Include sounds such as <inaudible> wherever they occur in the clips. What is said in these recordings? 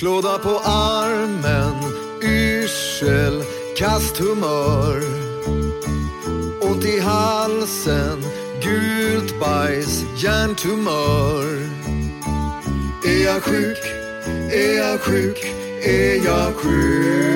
Klåda på armen, yrsel, kast humör. Ont i halsen, gult bajs, hjärntumör. Är jag sjuk? Är jag sjuk? Är jag sjuk?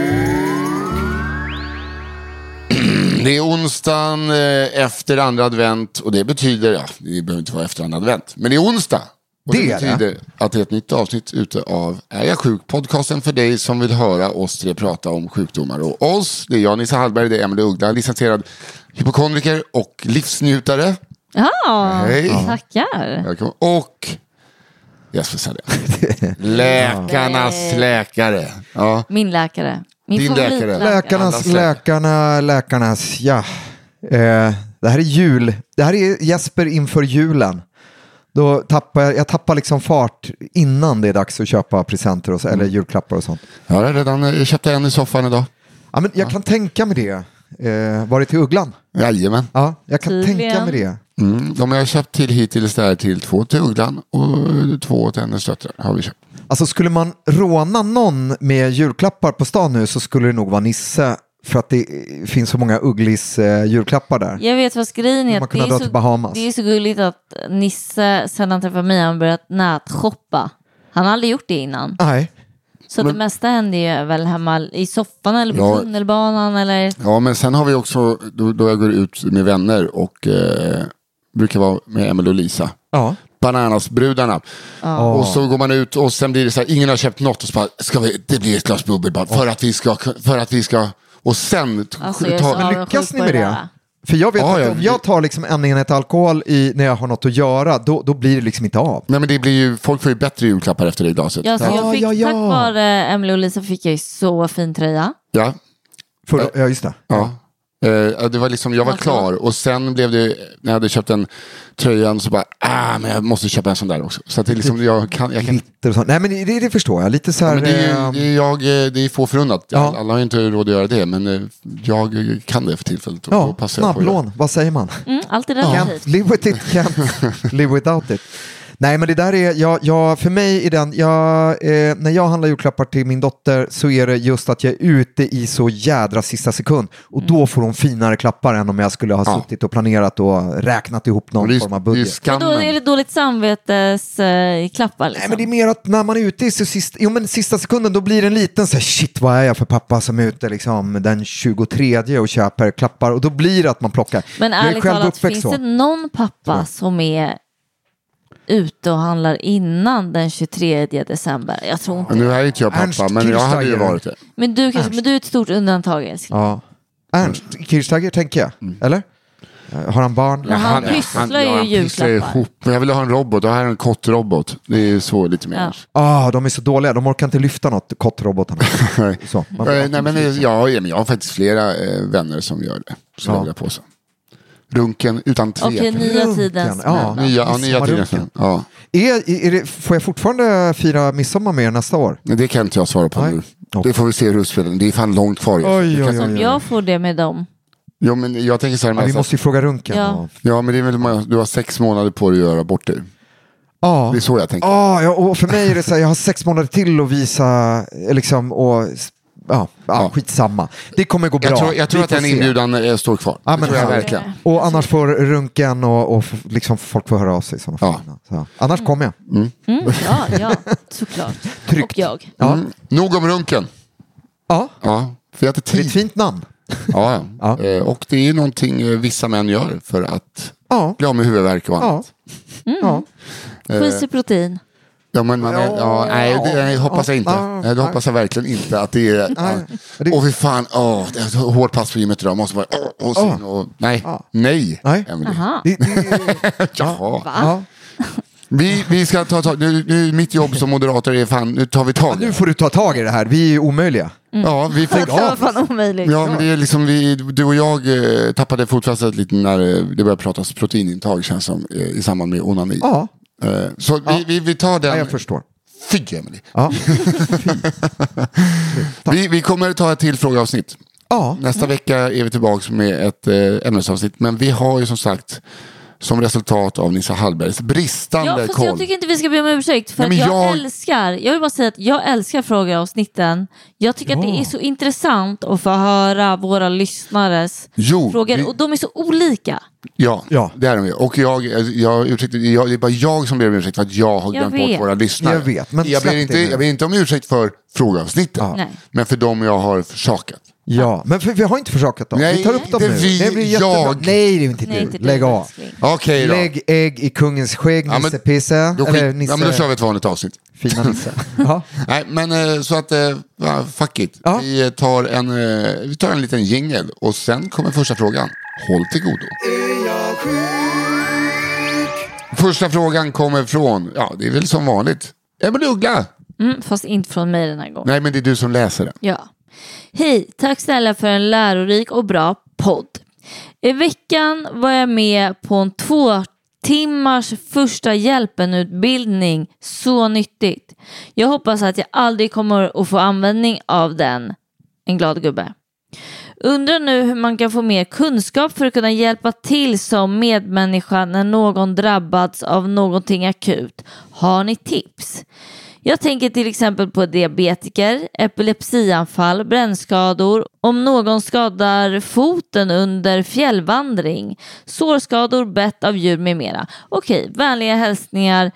<clears throat> Det är onsdagen eh, efter andra advent och det betyder, ja, det behöver inte vara efter andra advent, men det är onsdag. Och det, Det betyder att det är ett nytt avsnitt ute av Är jag sjuk? Podcasten för dig som vill höra oss tre prata om sjukdomar. Och oss, det är jag, Nissa Hallberg, det är Emelie Uggla, licensierad hypokondriker och livsnjutare. Ja, Hej. tackar. Välkommen. Och Jesper Sahlén. <laughs> Läkarnas läkare. Ja. Min läkare. Min Din läkare. Läkarnas, läkarna, läkarnas, ja. Eh, det här är jul. Det här är Jesper inför julen. Då tappar jag, jag tappar liksom fart innan det är dags att köpa presenter och så, eller julklappar och sånt. Jag har redan jag köpte en i soffan idag. Ja, men jag kan tänka mig det. Eh, var det till Ugglan? Jajamän. Ja, jag kan Tydligen. tänka mig det. Mm, de har jag köpt till hittills där till två till Ugglan och två till hennes döttrar har vi köpt. Alltså skulle man råna någon med julklappar på stan nu så skulle det nog vara Nisse. För att det finns så många Ugglis eh, julklappar där. Jag vet vad grejen är. Man Det dra är, till så, Bahamas. det är så gulligt att Nisse, sen han träffade mig, har börjat nätshoppa. Han har aldrig gjort det innan. Nej, Så det mesta händer ju väl hemma i soffan eller på Ja. tunnelbanan eller... Ja, men sen har vi också då, då jag går ut med vänner och eh, brukar vara med Emil och Lisa. ja. Bananasbrudarna. Och så går man ut och sen blir det så här, ingen har köpt något och så bara, ska vi, det blir ett glas bubbel bara för att vi ska, för att vi ska, och sen Alltså, jag ta, lyckas ni med det? där. För jag vet Ja, att ja, om jag tar liksom en enhet alkohol i, när jag har något att göra, då, då blir det liksom inte av. nej men det blir ju, folk får ju bättre julklappar efter det glaset. Ja, så Ja, jag fick, ja, ja. Tack vare Emily och Lisa fick jag ju så fin tröja. Ja, För, ja, just det. ja. Eh, det var liksom, jag var klar och sen blev det, när jag hade köpt en tröjan så bara, ah men jag måste köpa en sån där också. Så att det är liksom, jag kan, jag kan. Nej men det, det förstår jag. Lite så här... Men det, är, eh, ju- det, är jag, eh, det är få förunnat. Ja. Alla har ju inte råd att göra det, men eh, jag kan det för tillfället. Och då ja, passar jag på att göra snabblån, vad säger man? Mm, allt är Can't relativt. live with it, can't <laughs> live without it. Nej men det där är, jag, jag, för mig är den, jag, eh, när jag handlar julklappar till min dotter så är det just att jag är ute i så jädra sista sekund och då får hon finare klappar än om jag skulle ha Ja. suttit och planerat och räknat ihop någon det, form av är, det är budget. Men då är det dåligt samvetesklappar liksom. Nej men det är mer att när man är ute i så sista, jo, men sista sekunden då blir det en liten så här, shit vad är jag för pappa som är ute liksom, den 23 och köper klappar och då blir det att man plockar. Men ärligt talat, finns så. det någon pappa som är ute och handlar innan den 23 december? Jag tror inte nu är inte jag Ernst pappa, men jag hade ju Kirchsteiger. varit det. Men du, kanske, men du är ett stort undantag älskling. Ja. Ernst Kirchsteiger tänker jag, Mm. eller? Eh, Har han barn? Ja, han pysslar ju ja, han pysslar julklappar. ihop. Men jag ville ha en robot, och här är en kottrobot. Det är så lite mer. Ja. Ah, de är så dåliga, de orkar inte lyfta något, kottrobotarna. <laughs> så. Man, Eh, Nej, men, eh, ja, ja, men jag har faktiskt flera eh, vänner som gör det. Så Ja. lägger jag på så. Runken utan Okej, tvekan. nya Runken, tidens ja. män. Nya, ja, nya tidens Ja. Är, är det, får jag fortfarande fira midsommar med er nästa år? Men det kan inte jag svara på Nej. nu. Okej. Det får vi se hur spelar. Det är fan långt kvar. Oj, oj, oj, oj. Jag får det med dem. Ja, men jag tänker så här. Ja, vi måste ju fråga Runken. Ja. Ja, men det är väl, du har sex månader på dig att göra bort dig. Ja. Det är så jag tänker. Ja, ja, och för mig är det så här, jag har sex månader till att visa, eh, liksom, och, ja, ja, Ja. skitsamma. Det kommer gå bra. Jag tror, jag tror att den se. inbjudan eh, står kvar. Ja, men jag ja. verkligen. Och annars får Runken och, och liksom folk får höra av sig. Ja. Så, annars kommer jag. Mm, ja, ja, såklart. Tryggt. Och jag. Ja. Mm. Nog om runken. Ja, Ja, för jag det är ett fint namn. Ja, ja. Ja. Eh, Och det är någonting eh, vissa män gör för att Ja, bli av med huvudvärk och ja. annat. ja. Skit i protein. Ja, men man är, ja, nej, det nej, hoppas jag inte. Ja, Nej, det hoppas jag verkligen inte att det är... Åh fy fan, åh, det är ett hårt pass på gymmet idag. Måste bara, åh, och sen, och, nej, nej, Nej. Det, det, <laughs> Jaha. ja. Vi, vi ska ta tag, nu, nu mitt jobb som moderator är fan, nu tar vi tag i Nu får du ta tag i det här, vi är omöjliga. Ja, vi får, Det var fan omöjligt. Ja, men det är liksom vi, du och jag eh, tappade fotfästet lite när eh, det började pratas proteinintag känns som eh, i samband med onani. Ja, Eh, så vi, vi, vi tar ja den. jag förstår. Fy Emily. Ja. <laughs> Vi, vi kommer ta ett till frågeavsnitt. Ja. Nästa vecka är vi tillbaka med ett eh, ämnesavsnitt. Men vi har ju som sagt som resultat av Nissa Hallbergs bristande Ja, fast koll. jag tycker inte vi ska be om ursäkt. För Nej, att men jag, jag- älskar, jag vill bara säga att jag älskar frågeavsnitten. Jag tycker att det är så intressant att få höra våra lyssnares Jo, frågor. vi- Och de är så olika. Ja, Ja. det är de ju. Och jag, jag, ursäkta, jag, det är bara jag som ber om ursäkt för att jag har glömt bort våra lyssnare. Jag vet, men jag, ber inte, jag ber inte om ursäkt för frågeavsnitten. Nej. Men för dem jag har försakat. Ja, men för, vi har inte försakat dem. Nej, vi tar upp dem nu. vi, det blir jag. Nej, det är inte Nej, du. inte du, Lägg av. Okej då. Lägg ägg i kungens skägg, Ja, men- Nisse Pisse. Då, Eller Nisse, ja, men då kör vi ett vanligt avsnitt. fina Nisse. <laughs> ja. Nej, men eh, så att, eh, fuck it. Ja. Vi, tar en, eh, vi tar en liten jingel och sen kommer första frågan. Håll till godo. Första frågan kommer från, ja det är väl som vanligt, Emelie Uggla. Mm, fast inte från mig den här gången. Nej men det är du som läser den. Ja. Hej, tack snälla för en lärorik och bra podd. I veckan var jag med på en två timmars första hjälpen-utbildning. Så nyttigt. Jag hoppas att jag aldrig kommer att få användning av den. En glad gubbe. Undrar nu hur man kan få mer kunskap för att kunna hjälpa till som medmänniska när någon drabbats av någonting akut. Har ni tips? Jag tänker till exempel på diabetiker, epilepsianfall, brännskador, om någon skadar foten under fjällvandring, sårskador, bett av djur med mera. Okej, vänliga hälsningar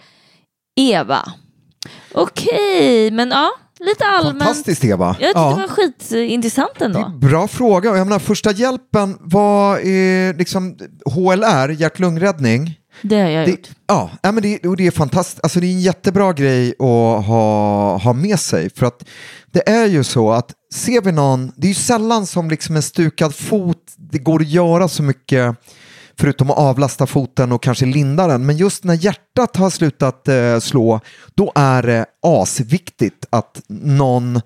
Eva. Okej, men ja, lite allmänt. Fantastiskt Eva. Jag tyckte ja. det var skitintressant Det ändå. bra fråga. Jag menar, första hjälpen var eh, liksom HLR, hjärt-lungräddning. Det har jag Det, gjort. ja, men det, och det är fantastiskt. Alltså, det är en jättebra grej att ha, ha med sig. För att det är ju så att ser vi någon, det är ju sällan som liksom en stukad fot, det går att göra så mycket förutom att avlasta foten och kanske linda den. Men just när hjärtat har slutat eh, slå, då är det asviktigt att någon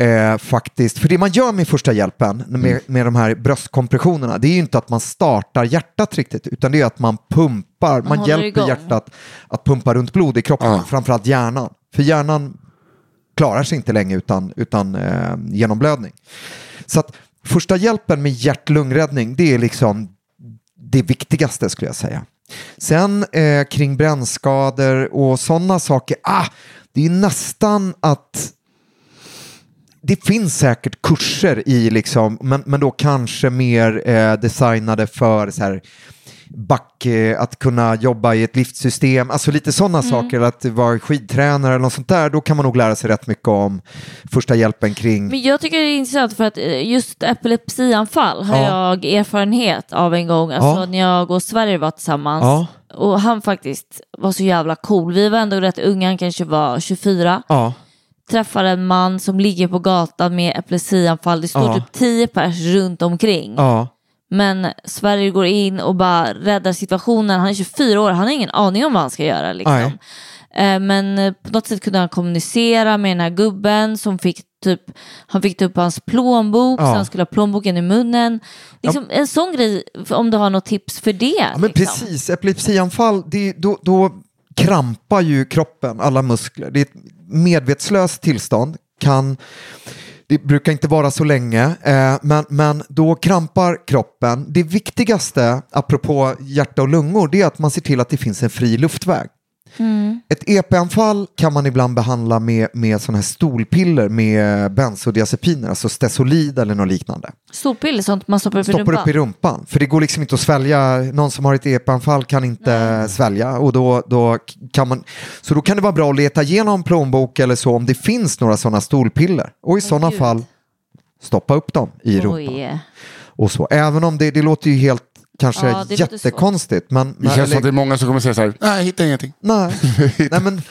Eh, faktiskt, för det man gör med första hjälpen med, med de här bröstkompressionerna det är ju inte att man startar hjärtat riktigt utan det är att man pumpar, man, håller hjälper igång. hjärtat att pumpa runt blod i kroppen, Ja. framförallt hjärnan. För hjärnan klarar sig inte länge utan, utan eh, genomblödning. Så att första hjälpen med hjärt-lungräddning det är liksom det viktigaste skulle jag säga. Sen eh, kring brännskador och sådana saker, ah, det är nästan att det finns säkert kurser i, liksom, men, men då kanske mer eh, designade för så här, back, eh, att kunna jobba i ett liftsystem, alltså lite sådana saker, eller att vara skidtränare eller något sånt där, då kan man nog lära sig rätt mycket om första hjälpen kring... Men jag tycker det är intressant för att eh, just epilepsianfall har Ja. jag erfarenhet av en gång. Alltså Ja. när jag och Sverige var tillsammans. Ja. Och han faktiskt var så jävla cool. Vi var ändå rätt unga, han kanske var 24. Ja, Träffar en man som ligger på gatan med epilepsianfall. Det står Ja. typ 10 pers runt omkring. ja, Men Sverige går in och bara räddar situationen. Han är 24 år, han har ingen aning om vad han ska göra. Liksom. Eh, Men eh, på något sätt kunde han kommunicera med den här gubben som fick typ, han fick ta upp hans plånbok, Ja. så han skulle ha plånboken i munnen. Liksom, En sån grej, om du har något tips för det. Ja, men liksom. precis, epilepsianfall, det, då, då krampar ju kroppen, alla muskler. Det är ett medvetslöst tillstånd, kan, det brukar inte vara så länge, eh, men, men då krampar kroppen. Det viktigaste, apropå hjärta och lungor, det är att man ser till att det finns en fri luftväg. Ett EP-anfall kan man ibland behandla med, med sådana här stolpiller med bensodiazepiner, alltså Stesolid eller något liknande. Storpiller, sånt man stoppar upp i Stoppar rumpan. upp i rumpan. För det går liksom inte att svälja. Någon som har ett EP-anfall kan inte svälja. Och då, då kan man, så då kan det vara bra att leta igenom plånbok eller så om det finns några sådana stolpiller. Och i sådana gud. fall stoppa upp dem i rumpan. Oj. Och så. Även om det, det låter ju helt kanske Ja, det låter jättekonstigt. Men, Det känns som att det är många som kommer säga så här, nej jag hittar ingenting. nej. <laughs> nej, men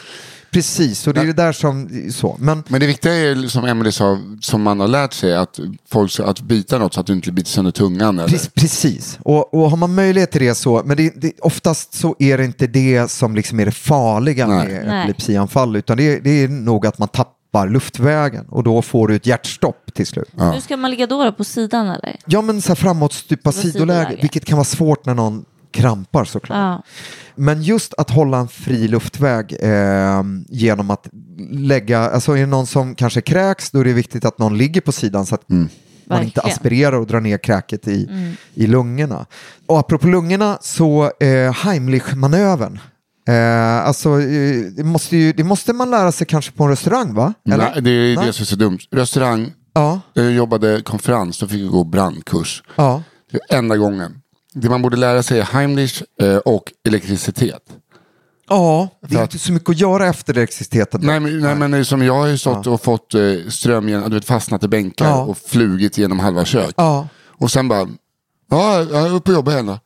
precis. Och det är det där som, så. Men Men det viktiga är som Emelie sa, som man har lärt sig, att, folk, att bita något så att du inte biter sönder tungan. Eller? Precis. Och, och har man möjlighet till det så, men det, det, oftast så är det inte det som liksom är det farliga Nej. med epilepsianfall, utan det, det är nog att man tappar luftvägen och då får du ett hjärtstopp till slut. Ja, Nu ska man ligga då, då på sidan eller? men så här framåtstupa På sidoläge, sidoläge. vilket kan vara svårt när någon krampar såklart. Ja. Men just att hålla en fri luftväg eh, genom att lägga, alltså är det någon som kanske kräks, då är det viktigt att någon ligger på sidan så att man inte Verkligen. aspirerar och drar ner kräket i, i lungorna. Och apropå lungorna så eh, Heimlich-manövern. Eh, alltså, eh, det, måste ju, det måste man lära sig kanske på en restaurang va? Eller? Nej, det är Nej. det som är så dumt. Restaurang, Ja, jag jobbade konferens, då fick jag gå brandkurs. ja. Det är enda gången. Det man borde lära sig är Heimlich eh, och elektricitet. ja, det är inte så mycket att göra efter elektriciteten. Nej men, nej, men som jag har ju stått och fått eh, ström du vet, fastnat i bänkar Ja. och flugit genom halva kök. Ja. Och sen bara, ja, jag är uppe och jobbar igen då.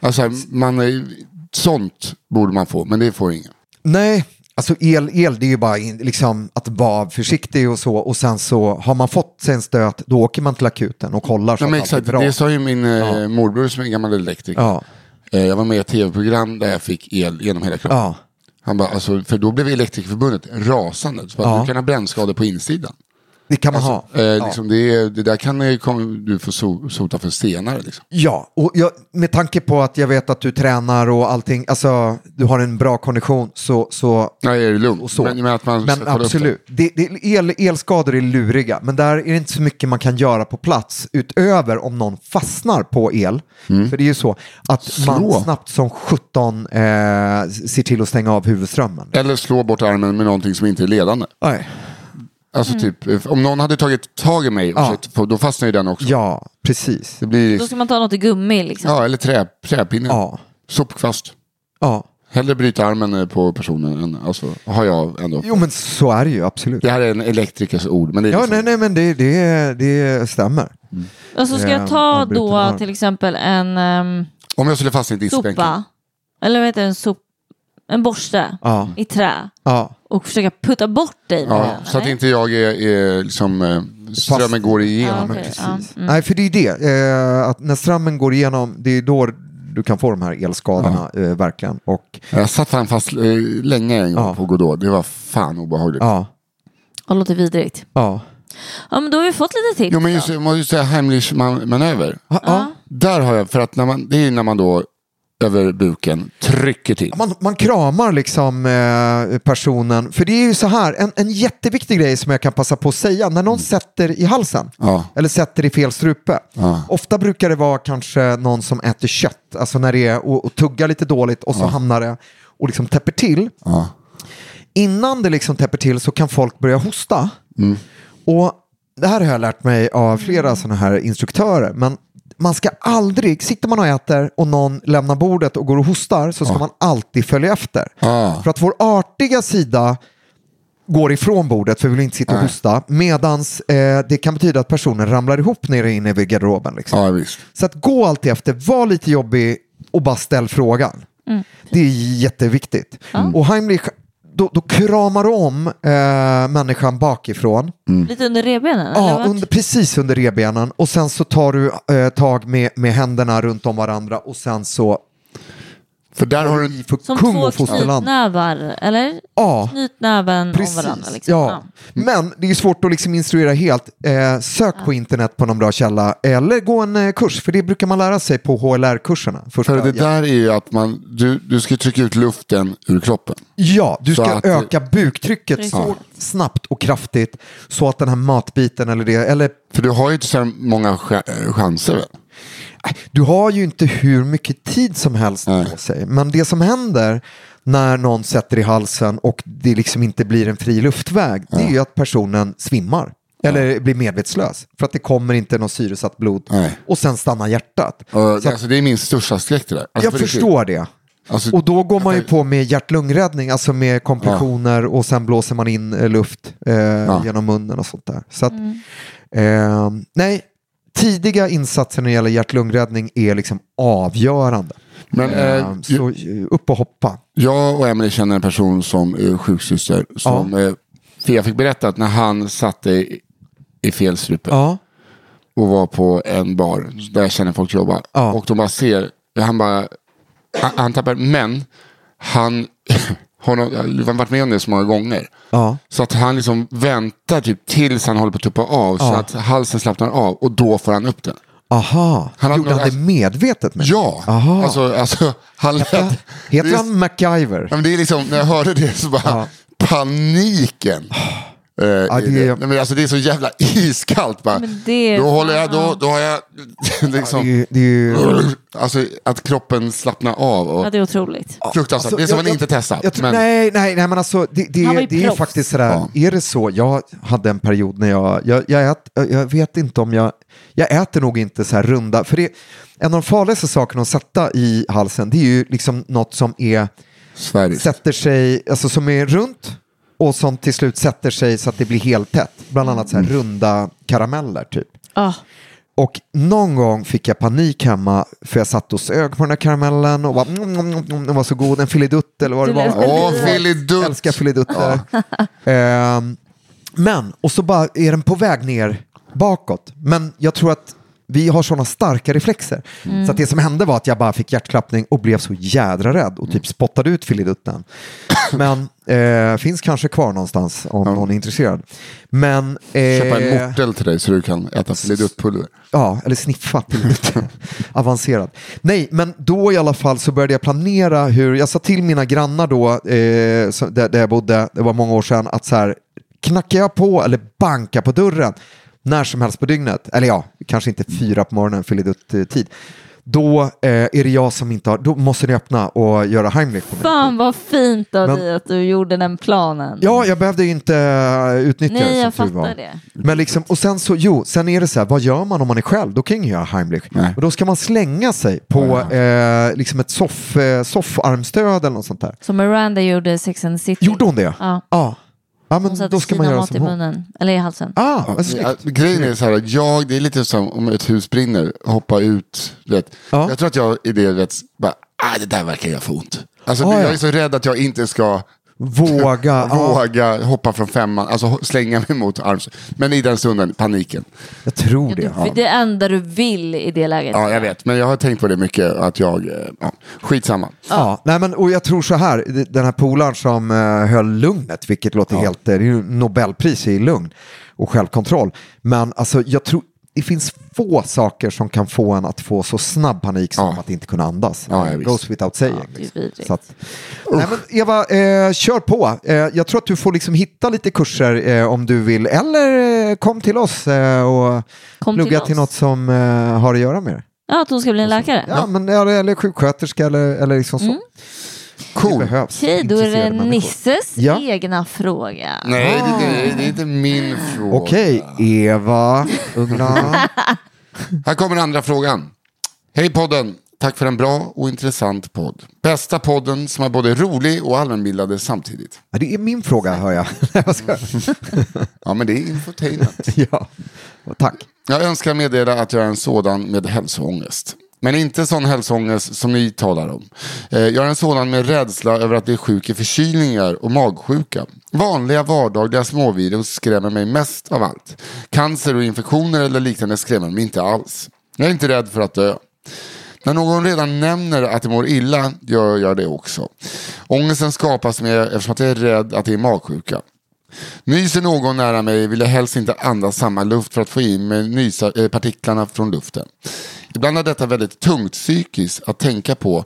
Alltså, man, är- sånt borde man få, men det får ingen. Nej, alltså el, el det är ju bara in, liksom att vara försiktig och så och sen så har man fått sig en stöt då åker man till akuten och kollar så Ja, men att allt är exakt, bra. det sa ju min eh, Ja. morbror som är gammal elektriker. Ja, Eh, jag var med i ett tv-program där jag fick el genom hela kroppen. ja, Han bara, alltså, för då blev Elektrikerförbundet rasande. Så att Ja. Du kan ha brännskador på insidan. Det kan man ha. Eh, ja. liksom, det, det där kan kom, du få so, sota för senare. Liksom. ja, och jag, med tanke på att jag vet att du tränar och allting, alltså du har en bra kondition så, så Nej, är det lugnt. Men, men att man Men absolut, det, det, el, elskador är luriga, men där är det inte så mycket man kan göra på plats utöver om någon fastnar på el. För det är ju så att man Mm. Slå. snabbt som 17 eh, ser till att stänga av huvudströmmen. det. Eller slå bort armen med någonting som inte är ledande. Nej. Alltså typ, eh, om någon hade tagit tag i mig, Ja. försökt få- då fastnar ju den också. Ja, precis. Det blir, Då ska man ta något i gummi liksom. ja, eller trä, träpinne. Ja, Sopkvast. ja. Hellre bryta armen eh, på personen än, alltså, har jag ändå. Jo, men så är det ju absolut. Det här är en elektrikers ord, men det är Ja, liksom, nej, nej, men det, det, det stämmer. Och så ska Eh, jag ta avbruten då arm. till exempel en ehm, Om jag skulle fastna i diskbänken. sopa, eller vad heter det, en, sop, en borste Ja, i trä ja. och försöka putta bort dig Ja, den, så att inte jag är, är liksom, eh, strömmen går igenom. Ja, mm. Nej, för det är det. Eh, att när strömmen går igenom, det är då du kan få de här elskadorna, eh, verkligen. Och, Jag satt fan fast eh, länge en gång Ja. på Godot. Det var fan obehagligt. ja, Det låter vidrigt. ja. Ja, men då har vi fått lite tips. Jo men just, jag måste ju säga Heimlich man, manöver. ja. ja. Där har jag, för att när man, det är när man då över buken trycker till. Man, man kramar liksom eh, personen, för det är ju så här, en, en jätteviktig grej som jag kan passa på att säga, när någon sätter i halsen, Ja. eller sätter i fel strupe, Ja. ofta brukar det vara kanske någon som äter kött, alltså när det är och, och tuggar lite dåligt och så hamnar det och liksom täpper till. Ja. Innan det liksom täpper till så kan folk börja hosta. Mm. Och det här har jag lärt mig av flera sådana här instruktörer, men man ska aldrig, sitter man och äter och någon lämnar bordet och går och hostar så ska man alltid följa efter. Ah. För att vår artiga sida går ifrån bordet för vi vill inte sitta och Nej. hosta. Medans eh, det kan betyda att personen ramlar ihop nere inne vid garderoben. Liksom. ja, visst. Så att gå alltid efter, var lite jobbig och bara ställ frågan. Det är jätteviktigt. Och Heimlich, då, då kramar om eh, människan bakifrån. Lite under revbenen? Ja, under, precis under revbenen. Och sen så tar du eh, tag med, med händerna runt om varandra och sen så För där har du... i Som funktion två och fosterland. knytnävar, eller? Ja, Knytnäven om precis. varandra. Liksom. Ja. Men det är svårt att liksom instruera helt. Eh, sök på internet på någon bra källa eller gå en eh, kurs, för det brukar man lära sig på HLR-kurserna. För det där är ju att man, du, du ska trycka ut luften ur kroppen. Ja, du ska att- öka buktrycket Precis. så snabbt och kraftigt så att den här matbiten eller det, eller För du har ju inte så många ch- chanser Du har ju inte hur mycket tid som helst Nej. på sig. Men det som händer när någon sätter i halsen och det liksom inte blir en fri luftväg, det är ju att personen svimmar. Eller blir medvetslös. För att det kommer inte något syresatt blod. Nej. Och sen stannar hjärtat. Att, alltså, det är min största skräck det där. Alltså, jag riktigt. förstår det. Alltså, Och då går man ju jag- på med hjärt-lungräddning, alltså med kompressioner och sen blåser man in eh, luft eh, genom munnen och sånt där. Så att, eh, nej, tidiga insatser när det gäller hjärt-lungräddning är liksom avgörande. Men, eh, Eh, så upp och hoppa. Jag och Emelie känner en person som är sjuksyster. Som, eh, för jag fick berätta att när han satte i, i fel strupe Ja, och var på en bar där jag känner folk jobba. Ja. Och de bara ser, han bara, han, han tappar, men han <laughs> har har varit med om det så många gånger. ja. Så att han liksom väntar typ tills han håller på att tuppa av så Ja. att halsen slappnar av och då får han upp den. Aha, Han gjorde nog- han det medvetet? Med? Ja, Aha. alltså, alltså han lät... Heter han MacGyver? Ja, men det är liksom, när jag hörde det så bara, Ja. paniken. Eh, Ja, det är- det. Nej, men alltså, det är så jävla <laughs> iskallt. Bara. Men det- Då håller jag, då, då har jag är <laughs> liksom, ju- det är <clears throat> alltså att kroppen slappnar av. Och, Ja, det är otroligt. fruktansvärt. Alltså, det är som jag- man inte tror, men, nej, nej, nej, men alltså det, det, ju det är faktiskt sådär, är det så, jag hade en period när jag, jag, jag, ät, jag vet inte om jag, jag äter nog inte så här runda, för det, en av de farligaste sakerna att sätta i halsen, det är ju liksom något som är, Sverige. sätter sig, alltså som är runt och som till slut sätter sig så att det blir helt tätt, bland annat så här runda karameller typ. Ah, Och någon gång fick jag panik hemma för jag satt och sög på den här karamellen och bara, mm, mm, mm, mm, den var så god, en filidutt eller vad det Du var. Åh, Filidutt. Älskar filidutter. <laughs> Ehm, men, och så bara är den på väg ner bakåt. Men jag tror att vi har sådana starka reflexer. Så att det som hände var att jag bara fick hjärtklappning och blev så jädra rädd och typ spottade ut filidutten. <coughs> Men eh, finns kanske kvar någonstans om någon är intresserad. Men... Köpa en eh, mortel till dig så du kan äta Filidutt-pulver. Ja, eller sniffa lite <laughs> avancerat. Nej, men då i alla fall så började jag planera hur, jag sa till mina grannar då, eh, så, där, där jag bodde, det var många år sedan, att så här, knackar jag på eller bankar på dörren när som helst på dygnet, eller ja, kanske inte fyra på morgonen, filidutt-tid, då eh, är det jag som inte har, då måste ni öppna och göra Heimlich på mig. fan vad fint av Men- dig att du gjorde den planen. Ja, jag behövde ju inte eh, utnyttja Nej, det jag tur var. fattar det. Men liksom, och sen så, jo, sen är det så här, vad gör man om man är själv? Då kan ingen göra Heimlich. Nej. Och då ska man slänga sig på eh, liksom ett soff, eh, soffarmstöd eller något sånt där. Som Miranda gjorde i Sex and the City. Gjorde hon det? Ja. Ja. Ja, Hon men satte då ska man göra mat i som hon. munnen, eller i halsen. Ah, Ja, snyggt. grejen är så här, att jag, det är lite som om ett hus brinner, hoppa ut. Vet. Ja. Jag tror att jag i det vet, bara, ah, det där verkar göra för ont. Alltså, ja. Jag är så rädd att jag inte ska Våga. ja, <laughs> våga hoppa från femman, alltså slänga mig mot arms. Men i den stunden, paniken. jag tror Ja, det. du, Ja. Det enda du vill i det läget. Ja, jag vet, men jag har tänkt på det mycket, att jag, eh, ja, skitsamma. Ja, nej men, och jag tror så här, den här polaren som uh, höll lugnet, vilket låter helt, eh, det är ju Nobelpris i lugn och självkontroll. Men alltså, jag tror, det finns få saker som kan få en att få så snabb panik som Ja. att inte kunna andas. Ja, ja. Goes without saying. är vidrigt. Så att, nej, men Eva, eh, kör på. Eh, jag tror att du får liksom hitta lite kurser eh, om du vill. Eller eh, kom till oss eh, och Kom plugga till till, något som eh, har att göra med det. Ja, att hon ska bli en läkare? Ja, men, eller, eller sjuksköterska eller, eller liksom så. Mm. Det Cool. behövs. Okej, då är det. Nisses Ja. egna fråga. Nej, det, det, det är inte min fråga. Okej, Eva Uggla. <laughs> Här kommer den andra frågan. Hej podden! Tack för en bra och intressant podd. Bästa podden som är både rolig och allmänbildande samtidigt. Ja, det är min fråga, hör jag? <laughs> Ja, men det är infotainment. ja, tack. Jag önskar meddela att jag är en sådan med hälsoångest. Men inte sån hälsoångest som ni talar om. Eh, jag är en sådan med rädsla över att bli sjuk i förkylningar och magsjuka. Vanliga vardagliga småvirus skrämmer mig mest av allt. Cancer och infektioner eller liknande skrämmer mig inte alls. Jag är inte rädd för att dö. När någon redan nämner att de mår illa gör jag det också. Ångesten skapas med eftersom att jag är rädd att det är magsjuka. Nyser någon nära mig vill jag helst inte andas samma luft för att få in mig nysa, eh, partiklarna från luften. Ibland är detta väldigt tungt psykiskt att tänka på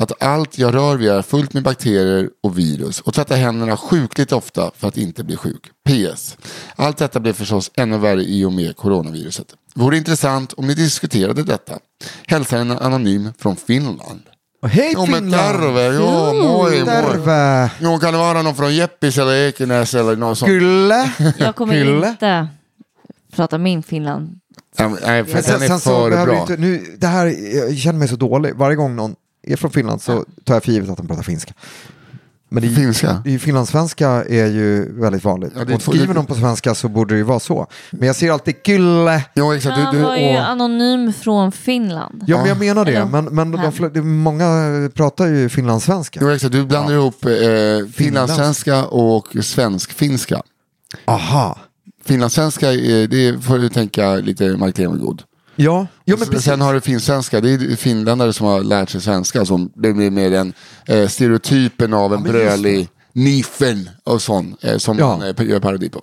att allt jag rör vid är fullt med bakterier och virus och tvätta händerna sjukligt ofta för att inte bli sjuk. PS. Allt detta blev förstås ännu värre i och med coronaviruset. Vore intressant om ni diskuterade detta. Hälsar en anonym från Finland. Hej Jo men Finland! terve, jo moi moi. Terve! Jo kan det vara någon från Jeppis eller Ekenäs eller något sånt? Gulle! Jag kommer Hylle. <laughs> inte prata min Finland. Ja, Nej, för Men den är för behöver bra. inte, nu, det här, jag känner mig så dålig. Varje gång någon är från Finland så tar jag för givet att de pratar finska. Men det Finska? ju finlandssvenska är ju väldigt vanligt. Ja, det och skriver de på svenska så borde det ju vara så. Men jag ser alltid Gulle. Jo exakt, Han du, var du, ju och- anonym från Finland. Ja, men jag menar det. Eller- Men, men de, fl- det- många pratar ju finlandssvenska. jo, exakt, du blandar ihop eh, finlandssvenska och svensk-finska. Aha. Finlandssvenska, eh, det får du tänka lite Mark Levengood. Ja, jo, men precis. Sen har du finsvenska, det är finländare som har lärt sig svenska. Som, det blir mer den eh, stereotypen av en just brölig nifen och sån eh, som Ja. man eh, gör parodi på.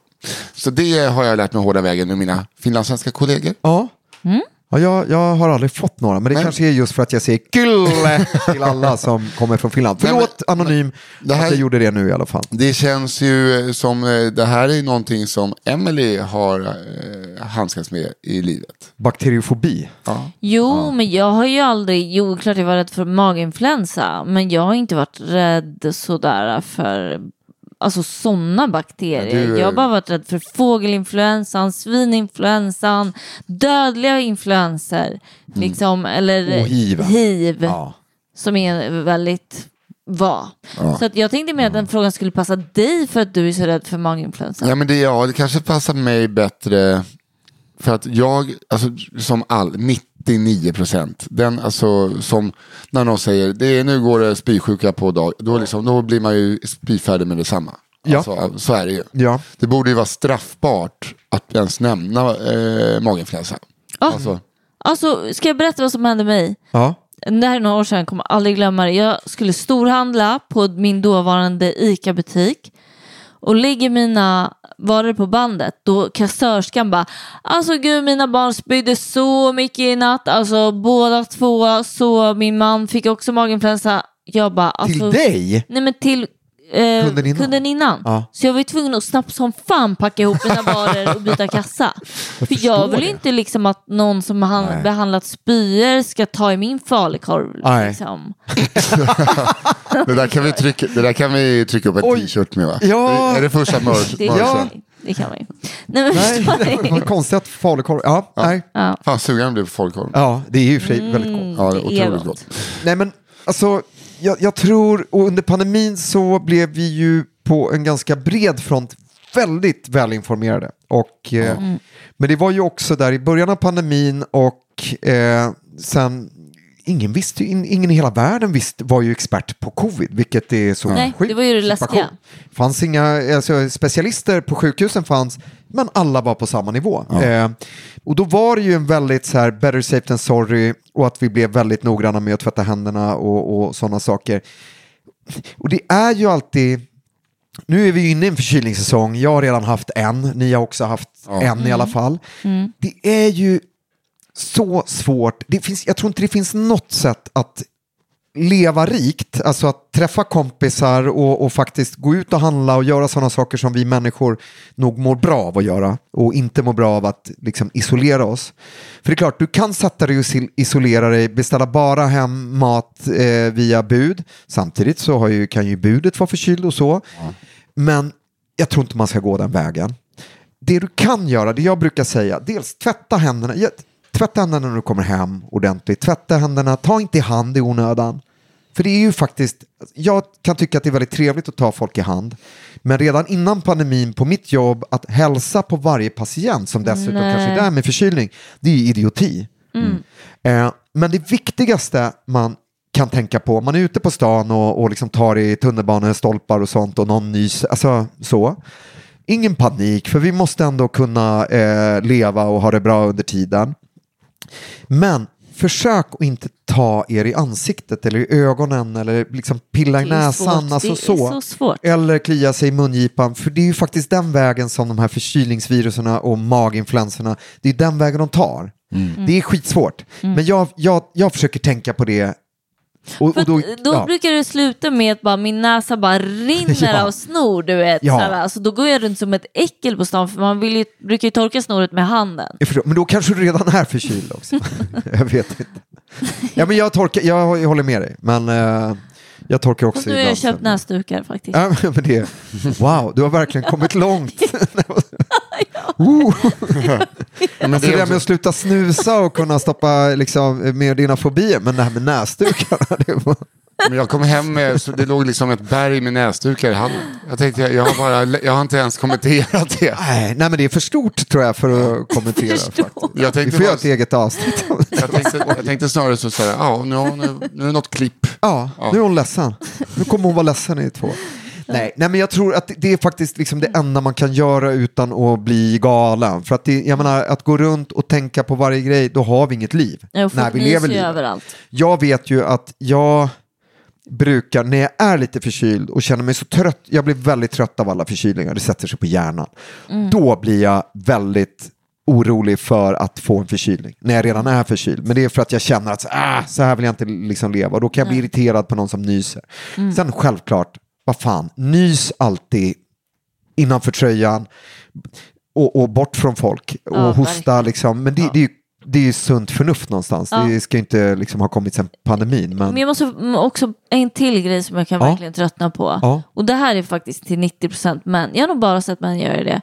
Så det har jag lärt mig hårda vägen med mina finlandssvenska kollegor. Ja. Mm. Ja, jag, jag har aldrig fått några, men det Nej. kanske är just för att jag säger Gulle till alla <laughs> som kommer från Finland. Nej, men- Förlåt Anonym Det här- att jag gjorde det nu i alla fall. Det känns ju som, eh, det här är någonting som Emily har eh, handskats med i livet. Bakteriofobi. Ja. Jo, men jag har ju aldrig, jo klart jag var rädd för maginfluensa, men jag har inte varit rädd sådär för alltså sådana bakterier. Ja, du- Jag har bara varit rädd för fågelinfluensan, svininfluensan, dödliga influenser, liksom, eller Och hiv. hiv, Ja. som är väldigt var. Så att jag tänkte mer att den frågan skulle passa dig för att du är så rädd för maginfluensa. Ja, men det, ja, det kanske passar mig bättre för att jag, alltså som all, 99 procent, den alltså som när någon säger det är, nu går det spysjuka på dag, då, liksom, då blir man ju spyfärdig med detsamma. Ja. Alltså, så är det ju. Ja. Det borde ju vara straffbart att ens nämna eh, maginfluensa. Ja. Alltså, Alltså, ska jag berätta vad som hände mig? Ja. Det här är några år sedan, jag kommer aldrig glömma det. Jag skulle storhandla på min dåvarande ICA-butik och lägger mina varor på bandet. Då kassörskan bara, alltså gud mina barn spydde så mycket i natt. Alltså båda två, så min man fick också maginfluensa. Jag bara, alltså, Till dig? Nej men till eh, Kunden innan? kunden innan. Ja. Så jag var ju tvungen att snabbt som fan packa ihop mina varor och byta kassa. <laughs> För jag vill det. inte liksom att någon som har behandlat spyor ska ta i min falukorv. Nej. Liksom. <laughs> det, där kan vi trycka, det där kan vi trycka upp en t-shirt med va? Ja. Är det första? Det, mörsen? det kan man ju. Nej, men Nej, förstår det ni? var konstigt att falukorv. Ja, nej. Ja. Fan sugen jag blev på folkkorv. ja, det är ju för sig väldigt gott. Ja, det Mm, det är otroligt gott. gott. Nej, men alltså, jag, jag tror, och under pandemin så blev vi ju på en ganska bred front väldigt välinformerade. Och, eh, Men det var ju också där i början av pandemin och eh, sen Ingen, visste, ingen i hela världen visste, var ju expert på covid, vilket är så Nej, sjukt det var ju det läskiga. fanns inga alltså, specialister på sjukhusen, fanns, men alla var på samma nivå. Eh, och då var det ju en väldigt så här, better safe than sorry och att vi blev väldigt noggranna med att tvätta händerna och, och sådana saker. Och det är ju alltid, nu är vi ju inne i en förkylningssäsong, jag har redan haft en, ni har också haft Ja. en i alla fall. Det är ju så svårt, det finns, jag tror inte det finns något sätt att leva rikt, alltså att träffa kompisar och, och faktiskt gå ut och handla och göra sådana saker som vi människor nog mår bra av att göra och inte mår bra av att liksom isolera oss. För det är klart, du kan sätta dig och isolera dig, beställa bara hem mat eh, via bud. Samtidigt så har ju, kan ju budet vara förkyld och så. Men jag tror inte man ska gå den vägen. Det du kan göra, det jag brukar säga, dels tvätta händerna. Tvätta händerna när du kommer hem ordentligt. Tvätta händerna, ta inte i hand i onödan. För det är ju faktiskt, jag kan tycka att det är väldigt trevligt att ta folk i hand. Men redan innan pandemin på mitt jobb, att hälsa på varje patient som dessutom Nej. kanske är där med förkylning, det är ju idioti. Eh, men det viktigaste man kan tänka på, man är ute på stan och, och liksom tar i tunnelbanestolpar och sånt och någon nys, alltså så. Ingen panik, för vi måste ändå kunna eh, leva och ha det bra under tiden. Men försök att inte ta er i ansiktet eller i ögonen eller liksom pilla i näsan. Alltså så. så. Eller klia sig i mungipan. För det är ju faktiskt den vägen som de här förkylningsviruserna och maginfluenserna, det är den vägen de tar. Mm. Det är skitsvårt. Men jag, jag, jag försöker tänka på det. Och, och att då ja. brukar det sluta med att bara min näsa bara rinner <laughs> Ja. av snor, du vet. Ja. Ja. Alltså, då går jag runt som ett äckel på stan, för man vill ju, brukar ju torka snoret med handen. Förstår, men då kanske du redan är förkyld också. <laughs> jag vet inte. Ja, men jag, torkar, jag, jag håller med dig, men eh, jag torkar också Och nu har jag ibland. köpt näsdukar faktiskt. Ja, men det, wow, du har verkligen kommit långt. <laughs> oh. <laughs> Ja, men Alltså det är med att sluta snusa och kunna stoppa liksom, med dina fobier, men det här med näsdukarna, <laughs> det var... men jag kom hem med, det låg liksom ett berg med näsdukar i hallen. Jag tänkte, jag, har bara, jag har inte ens kommenterat det. Nej, nej, men det är för stort tror jag för att kommentera. Jag Vi tänkte, får göra ett eget avsnitt. jag tänkte, jag tänkte snarare så, här, ja, nu, hon- nu är det något klipp. Ja, nu är hon ledsen. Nu kommer hon vara ledsen i två. Nej, nej, men jag tror att det är faktiskt liksom det enda man kan göra utan att bli galen. För att det, jag menar, att gå runt och tänka på varje grej, då har vi inget liv. När vi lever livet. överallt. Jag vet ju att jag brukar, när jag är lite förkyld och känner mig så trött, jag blir väldigt trött av alla förkylningar, det sätter sig på hjärnan. Då blir jag väldigt orolig för att få en förkylning, när jag redan är förkyld. Men det är för att jag känner att så, ah, så här vill jag inte liksom leva. Då kan jag bli irriterad på någon som nyser. Sen självklart, vad fan, nys alltid innanför tröjan och, och bort från folk och Ja, hosta verkligen. liksom. Men det, det är ju det är ju sunt förnuft någonstans. Ja. Det ska ju inte liksom ha kommit sen pandemin. Men... Men jag måste också, en till grej som jag kan Ja. verkligen tröttna på. Ja. Och det här är faktiskt till 90% män. Jag har nog bara sett män göra det.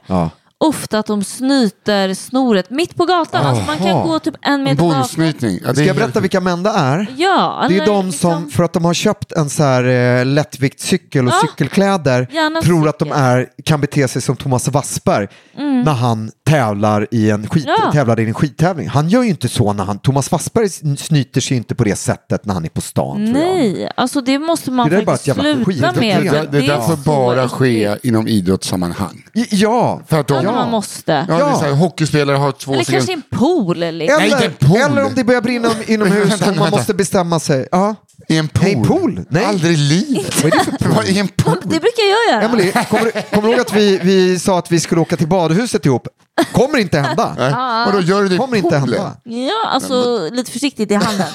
Ofta att de snyter snoret mitt på gatan. Alltså man kan gå typ en En meter bonusnytning. Ja, det Ska jag berätta vilka män det är? Ja, Det är de liksom- som, för att de har köpt en så här eh, lättviktscykel och Ja. cykelkläder, Gärna tror att de cykel. är, kan bete sig som Thomas Wassberg när han tävlar i en, skit, Mm. Ja. tävlade i en skittävling. Han gör ju inte så när han, Thomas Wassberg snyter sig inte på det sättet när han är på stan. tror jag. Nej, alltså det måste man Det där är bara faktiskt ett jävla sluta med. Det, det, det är där får så bara ske inom idrottssammanhang. Ja, För att de, ja, man måste. det är Ja. så här, hockeyspelare har två Eller kanske sekunder. en pool. Liksom. Nej, eller, inte en pool. eller om det börjar brinna inomhus <laughs> Vänta, och man vänta. måste bestämma sig. Ja. I en pool? Nej, pool? Nej. Aldrig i livet. Vad är det för Vad, I en pool? Det brukar jag göra. Emelie, kommer, du- kommer du ihåg att vi, vi sa att vi skulle åka till badhuset ihop? Kommer inte hända. Nej. Vadå, gör du det i Kommer inte poolen? hända. Ja, alltså lite försiktigt i handen.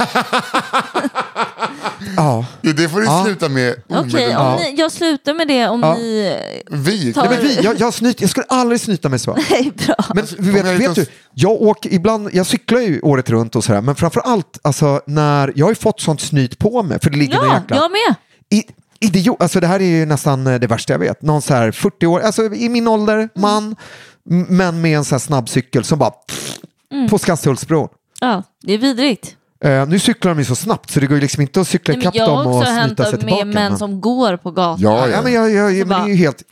Ja. Det, det får du Ja. sluta med Okej, omedelbart. om ni, jag slutar med det om Ja. ni... Vi? Nej, men vi, jag, jag, snyt, jag skulle aldrig snyta mig så. Nej, bra. Men vi vet, jag vet du, jag åker ibland, jag cyklar ju året runt och sådär, men framför allt, alltså, när, jag har ju fått sånt snyt på mig, för det ligger Ja, jäkla... jag med. I, idiot, alltså det här är ju nästan eh, det värsta jag vet. Någon så här 40 år, alltså i min ålder, Mm. man, men med en sån här snabbcykel som bara Mm. på Skanstullsbron. Ja, det är vidrigt. Eh, nu cyklar de ju så snabbt så det går ju liksom inte att cykla ikapp jag har dem och också snyta sig tillbaka. med män men- som går på gatan. Ja, Ja, ja. men jag, jag, Så men det är bara- ju helt...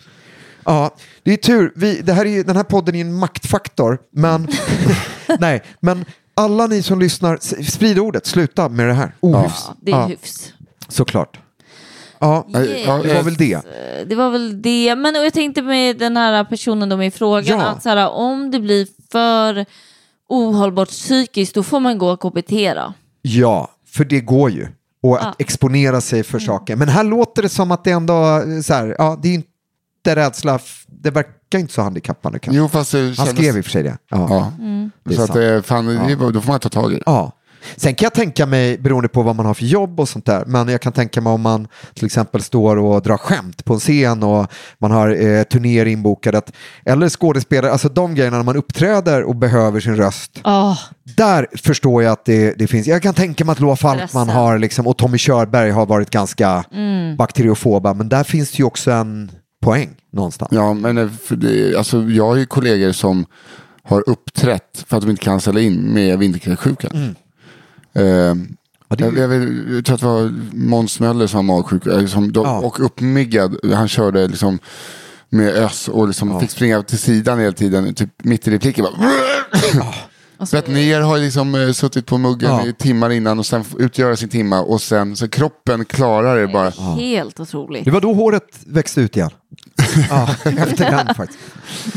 Ja, det är tur. Vi, det här är ju, den här podden är ju en maktfaktor. Men, <laughs> nej, men alla ni som lyssnar, sprid ordet. Sluta med det här. Ohyfs. Ja, det är Ja, hyfs. såklart. Ja, Ja, ja, det var väl det. Det var väl det. Men och jag tänkte med den här personen då i frågan Ja. att så här, om det blir för ohållbart psykiskt då får man gå och KBT då. Ja, för det går ju. Och att Ja. exponera sig för saker. Men här låter det som att det ändå, eh, så här, ja, det är inte rädsla, det verkar inte så handikappande kanske. Jo, fast det Han kändes... skrev i och för sig det. Ja. Ja. Det är Så att, sant. det, fan, det, då får man ta tag i det. Ja. Sen kan jag tänka mig, beroende på vad man har för jobb och sånt där, men jag kan tänka mig om man till exempel står och drar skämt på en scen och man har eh, turnéer inbokade, att, eller skådespelare, alltså de grejerna när man uppträder och behöver sin röst. Oh, Där förstår jag att det, det finns, jag kan tänka mig att Loa Falkman har, liksom, och Tommy Körberg har varit ganska Mm. bakteriofoba, men där finns det ju också en poäng någonstans. Ja, men eh, för det, alltså, jag har ju kollegor som har uppträtt för att de inte kan ställa in med vinterkräksjukan. Mm. Eh, det jag, jag, vet- jag tror att det var Måns Möller som var magsjuk eh, som, de, Ja. och uppmiggad. Han körde liksom med ös och liksom fick springa till sidan hela tiden, typ mitt i repliken. Bara, Svett ner har liksom eh, suttit på muggen Ja. i timmar innan och sen f- utgöra sin timma och sen så kroppen klarar det bara. Helt otroligt. Det var då håret växte ut igen. <laughs> ja, efter den faktiskt.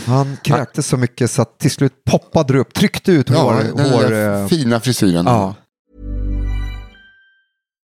Han kräktes så mycket så att till slut poppade det upp, tryckte ut Ja, hår. den hår där eh, fina frisyren. ja.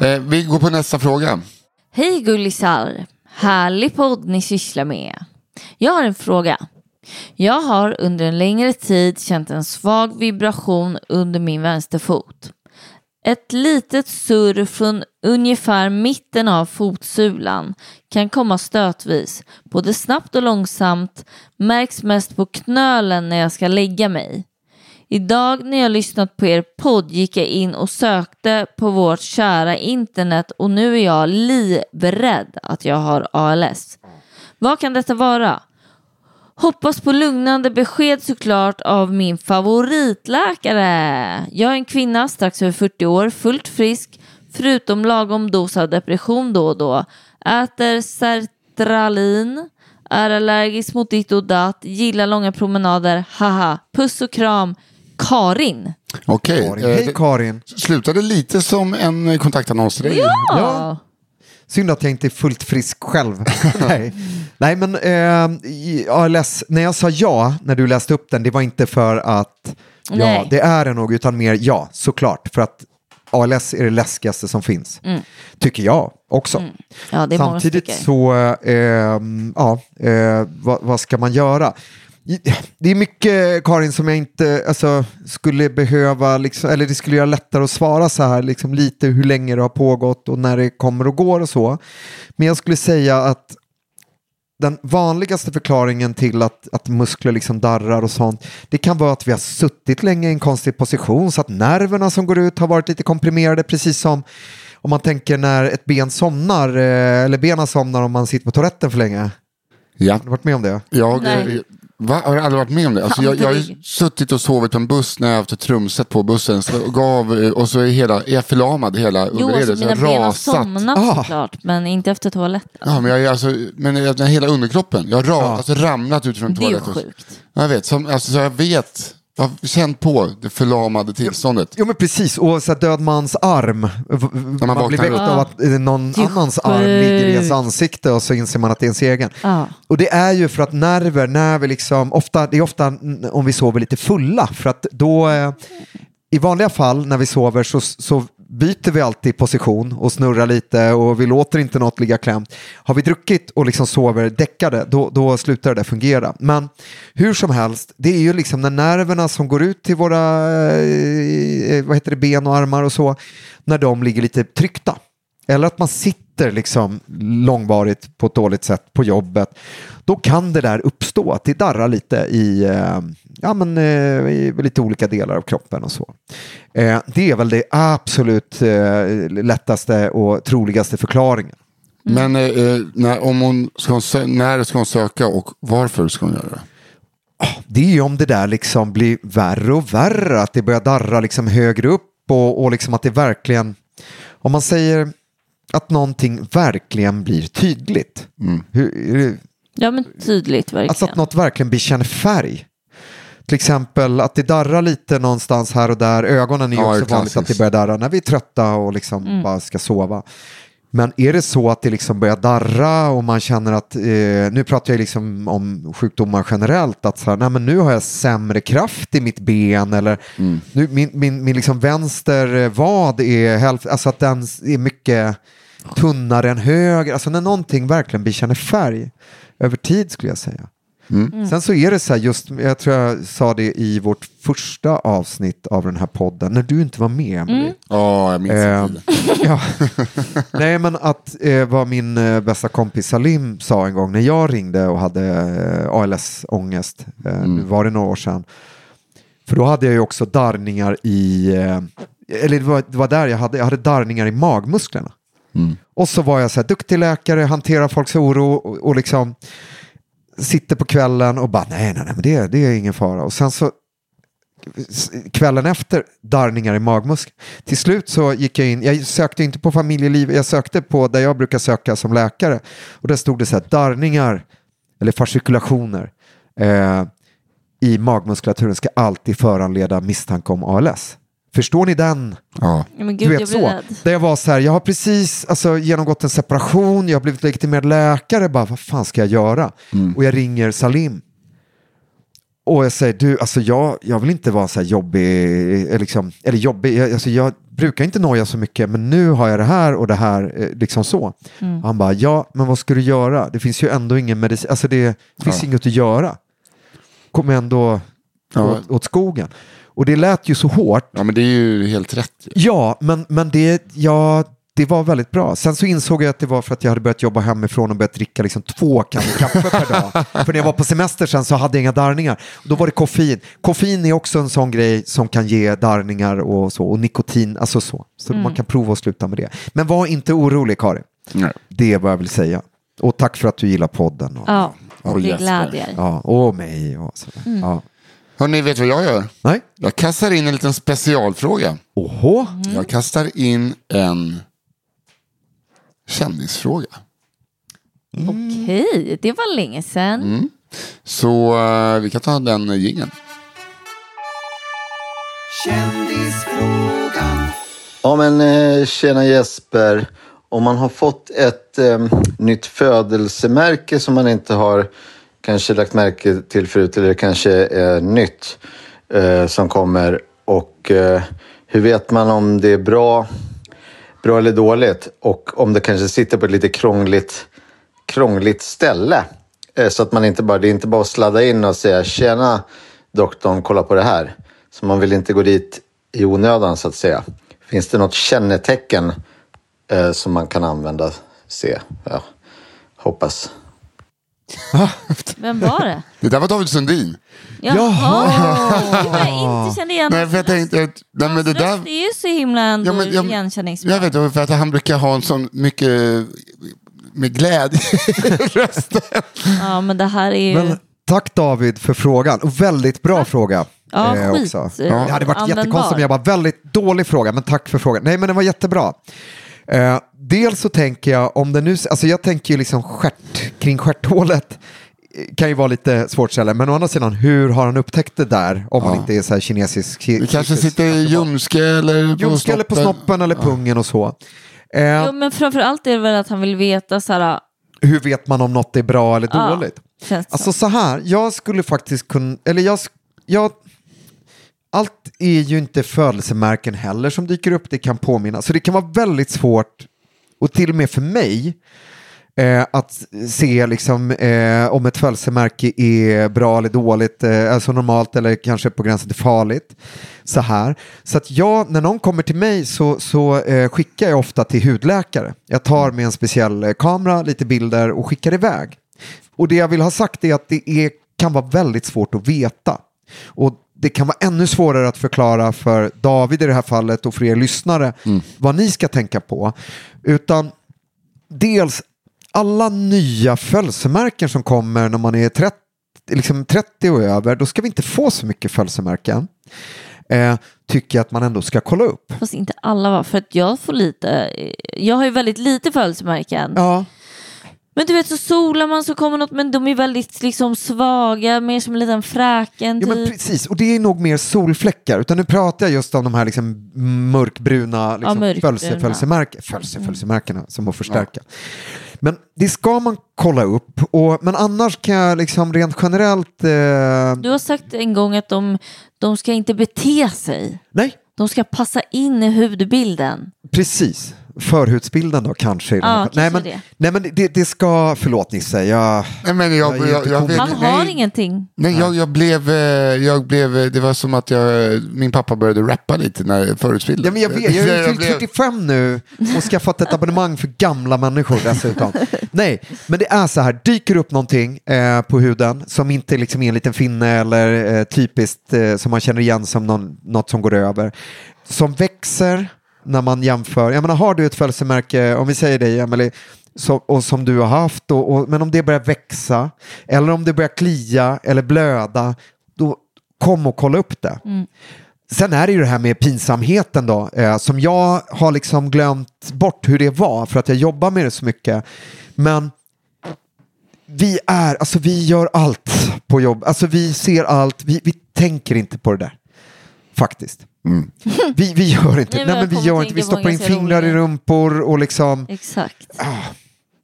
Eh, vi går på nästa fråga. Hej gullisar! Härlig podd ni sysslar med. Jag har en fråga. Jag har under en längre tid känt en svag vibration under min vänsterfot. Ett litet surr från ungefär mitten av fotsulan kan komma stötvis, både snabbt och långsamt, märks mest på knölen när jag ska lägga mig. Idag när jag lyssnat på er podd gick jag in och sökte på vårt kära internet och nu är jag livrädd att jag har ALS. Vad kan detta vara? Hoppas på lugnande besked såklart av min favoritläkare. Jag är en kvinna strax över 40 år, fullt frisk, förutom lagom dos av depression då och då. Äter sertralin, är allergisk mot ditt och datt, gillar långa promenader, haha. Puss och kram, Karin. Okej. Karin. eh, Hej Karin. slutade lite som en kontaktannons till dig. Ja. Synd att jag inte är fullt frisk själv. <laughs> Nej. Nej, men eh, ALS, när jag sa ja när du läste upp den, det var inte för att ja, Nej. det är det nog, utan mer ja, såklart. För att ALS är det läskigaste som finns. Tycker jag också. Ja, det är många Samtidigt så, eh, ja, eh, vad, vad ska man göra? Det är mycket, Karin, som jag inte alltså, skulle behöva, liksom, eller det skulle göra lättare att svara så här, liksom, lite hur länge det har pågått och när det kommer och går och så. Men jag skulle säga att den vanligaste förklaringen till att, att muskler liksom darrar och sånt, det kan vara att vi har suttit länge i en konstig position så att nerverna som går ut har varit lite komprimerade, precis som om man tänker när ett ben somnar, eh, eller benen somnar om man sitter på toaletten för länge. Ja. Har du varit med om det? Jag Nej. Va, har aldrig varit med om det. Alltså, jag, jag har suttit och sovit på en buss när jag har haft ett trumset på bussen. Så gav, eh, och så är, hela, är jag förlamad hela Jo, underredet. alltså så mina jag ben har rasat. somnat Ah. såklart, men inte efter toaletten. Ja, men jag är alltså, men jag, hela underkroppen. Jag har ra, alltså, ramlat ut från Det är ju toaletten. sjukt. Jag vet, som, alltså, så jag vet. Jag har känt på det förlamade tillståndet. Jo men precis, och så här död mans arm. Man Man, blir vaknar väckt av att någon Det annans arm ligger i ens ansikte och så inser man att det är ens egen. Ja. Och det är ju för att nerver, när vi liksom, ofta, det är ofta om vi sover lite fulla, för att då, eh, i vanliga fall när vi sover så, så byter vi alltid position och snurrar lite och vi låter inte något ligga klämt. Har vi druckit och liksom sover däckade, då, då slutar det fungera. Men hur som helst, det är ju liksom när nerverna som går ut till våra eh, eh, vad heter det, ben och armar och så, när de ligger lite tryckta. Eller att man sitter liksom långvarigt på ett dåligt sätt på jobbet. Då kan det där uppstå, att det darrar lite i, eh, ja, men, eh, i lite olika delar av kroppen och så. Eh, det är väl det absolut lättaste och troligaste förklaringen. Men eh, eh, när, om hon ska när ska hon söka och varför ska hon göra det? Det är ju om det där liksom blir värre och värre, att det börjar darra liksom högre upp och, och liksom att det verkligen, om man säger att någonting verkligen blir tydligt. Hur, hur, Ja men tydligt verkligen. Alltså att något verkligen bekänner färg. Till exempel att det darrar lite någonstans här och där. Ögonen är ju Ja, också vanligt att det börjar darra när vi är trötta och liksom bara ska sova. Men är det så att det liksom börjar darra och man känner att, eh, nu pratar jag liksom om sjukdomar generellt, att så här, nej, men nu har jag sämre kraft i mitt ben eller nu, min, min, min liksom vänster eh, vad är hälften, alltså att den är mycket tunnare än höger, alltså när någonting verkligen bekänner färg över tid skulle jag säga. Sen så är det så här just, jag tror jag sa det i vårt första avsnitt av den här podden, när du inte var med Emelie. Ja, jag minns Eh, inte. <laughs> ja. <laughs> Nej men att eh, vad min eh, bästa kompis Salim sa en gång när jag ringde och hade eh, ALS-ångest, eh, nu var det några år sedan. För då hade jag ju också darrningar i, eh, eller det var, det var där jag hade, jag hade darrningar i magmusklerna. Och så var jag så här duktig läkare, hanterar folks oro och, och liksom sitter på kvällen och bara nej, nej, nej, men det, det är ingen fara. Och sen så kvällen efter darrningar i magmuskeln. Till slut så gick jag in, jag sökte inte på familjeliv, jag sökte på där jag brukar söka som läkare. Och där stod det så här, darrningar eller fascikulationer eh, i magmuskulaturen ska alltid föranleda misstanke om ALS. Förstår ni den? Ja. Ja, men Du gud, vet jag blir så. rädd. Där jag var så här, jag har precis alltså, genomgått en separation, jag har blivit legitimerad läkare, bara vad fan ska jag göra? Och jag ringer Salim. Och jag säger, du, alltså jag, jag vill inte vara så här jobbig, eh, liksom, eller jobbig, jag, alltså jag brukar inte noja så mycket, men nu har jag det här och det här, eh, liksom så. Och han bara, ja, men vad ska du göra? Det finns ju ändå ingen medicin, alltså det finns inget att göra. Kommer ändå Ja. åt, åt skogen. Och det lät ju så hårt, ja, men det är ju helt rätt. ju. Ja, men, men det, ja, det var väldigt bra. Sen så insåg jag att det var för att jag hade börjat jobba hemifrån och börjat dricka liksom två kannor kaffe per dag. <laughs> För när jag var på semester sen så hade jag inga darrningar. Och då var det koffein. Koffein är också en sån grej som kan ge darrningar och så. Och nikotin, alltså så. Så man kan prova att sluta med det. Men var inte orolig Karin. Nej. Det är vad jag vill säga. Och tack för att du gillar podden. Och, Ja, Och glädjer. ja, och mig och sådär. Ja. Hörrni, vet du vad jag gör? Nej? Jag kastar in en liten specialfråga. Oho. Jag kastar in en kändisfråga. Okej, det var länge sedan. Mm. Så eh, vi kan ta den jingeln. Ja men eh, tjena Jesper. Om man har fått ett eh, nytt födelsemärke som man inte har kanske lagt märke till förut eller kanske är nytt eh, som kommer och eh, hur vet man om det är bra, bra eller dåligt och om det kanske sitter på ett lite krångligt, krångligt ställe eh, så att man inte bara, det är inte bara att sladda in och säga tjena doktorn, kolla på det här. Så man vill inte gå dit i onödan så att säga. Finns det något kännetecken eh, som man kan använda? Se, ja, hoppas. Vem var det? Det där var David Sundin. Jaha! Gud, vad jag inte kände igen Nej, för jag tänkte att nej, men det Hans där... röst är ju så himla ändå Ja, men jag- igenkänningsbar. Jag vet inte, för att han brukar ha en sån mycket med glädje i <laughs> rösten. Ja, men det här är ju... Men, tack David för frågan. Och väldigt bra fråga. Ja, eh, skit. också. Ja. Det hade varit Användbar. jättekonstigt om jag bara väldigt dålig fråga, men tack för frågan. Nej, men den var jättebra. Eh, dels så tänker jag, om det nu, alltså jag tänker ju liksom stjärt, kring stjärthålet eh, kan ju vara lite svårt att ställa, men å andra sidan, hur har han upptäckt det där om man Ja. inte är så här kinesisk? Det kanske sitter i ljumske eller på Ljumske eller på snoppen eller pungen och så. Eh, Jo, men framförallt är det väl att han vill veta så här, hur vet man om något är bra eller Ja, dåligt? Alltså så här, jag skulle faktiskt kunna, eller jag, jag, allt är ju inte födelsemärken heller som dyker upp, det kan påminna. Så det kan vara väldigt svårt, och till och med för mig, eh, att se liksom, eh, om ett födelsemärke är bra eller dåligt, eh, alltså normalt eller kanske på gränsen till farligt. Så här. Så att jag, när någon kommer till mig så, så eh, skickar jag ofta till hudläkare. Jag tar med en speciell eh, kamera, lite bilder och skickar iväg. Och det jag vill ha sagt är att det är, kan vara väldigt svårt att veta. Och det kan vara ännu svårare att förklara för David i det här fallet och för er lyssnare vad ni ska tänka på. Utan dels alla nya födelsemärken som kommer när man är 30, liksom 30 och över, då ska vi inte få så mycket födelsemärken. Eh, tycker jag att man ändå ska kolla upp. Fast inte alla va? För att jag får lite, jag har ju väldigt lite födelsemärken. Ja, Men du vet så solar man så kommer något, men de är väldigt liksom svaga, mer som en liten fräken Ja, men typ. precis, och det är nog mer solfläckar. Utan nu pratar jag just om de här liksom mörkbruna liksom, mörkbruna. fölse, fölsemärke, fölse, fölsemärkena som att förstärka. Men det ska man kolla upp. Och, men annars kan jag liksom rent generellt... Eh, Du har sagt en gång att de, de ska inte bete sig. nej, De ska passa in i hudbilden. precis. Förhudsbilden då kanske. Ja, nej, men, det. nej men det, det ska, förlåt Nisse, jag... Nej, men jag, Jag är jag, jag, Man nej, har ingenting. Nej, jag, jag, blev, eh, jag blev, eh, det var som att jag, min pappa började rappa lite när förutbildade. Ja, men jag vet, jag ju fyllt blev- 45 nu och skaffat ett abonnemang för gamla människor dessutom. Nej, men det är så här, dyker upp någonting eh, på huden som inte liksom är en liten finne eller eh, typiskt eh, som man känner igen som någon, något som går över, som växer när man jämför. Jag menar, har du ett födelsemärke, om vi säger dig Emelie, så, och som du har haft, och, och, men om det börjar växa eller om det börjar klia eller blöda, då kom och kolla upp det. Sen är det ju det här med pinsamheten då, eh, som jag har liksom glömt bort hur det var för att jag jobbar med det så mycket. Men vi är, alltså vi gör allt på jobb, alltså vi ser allt, vi, vi tänker inte på det där. Faktiskt. Vi, vi gör inte, Nej, men vi gör inte, vi stoppar in fingrar i rolig- rumpor och liksom, Exakt. ah,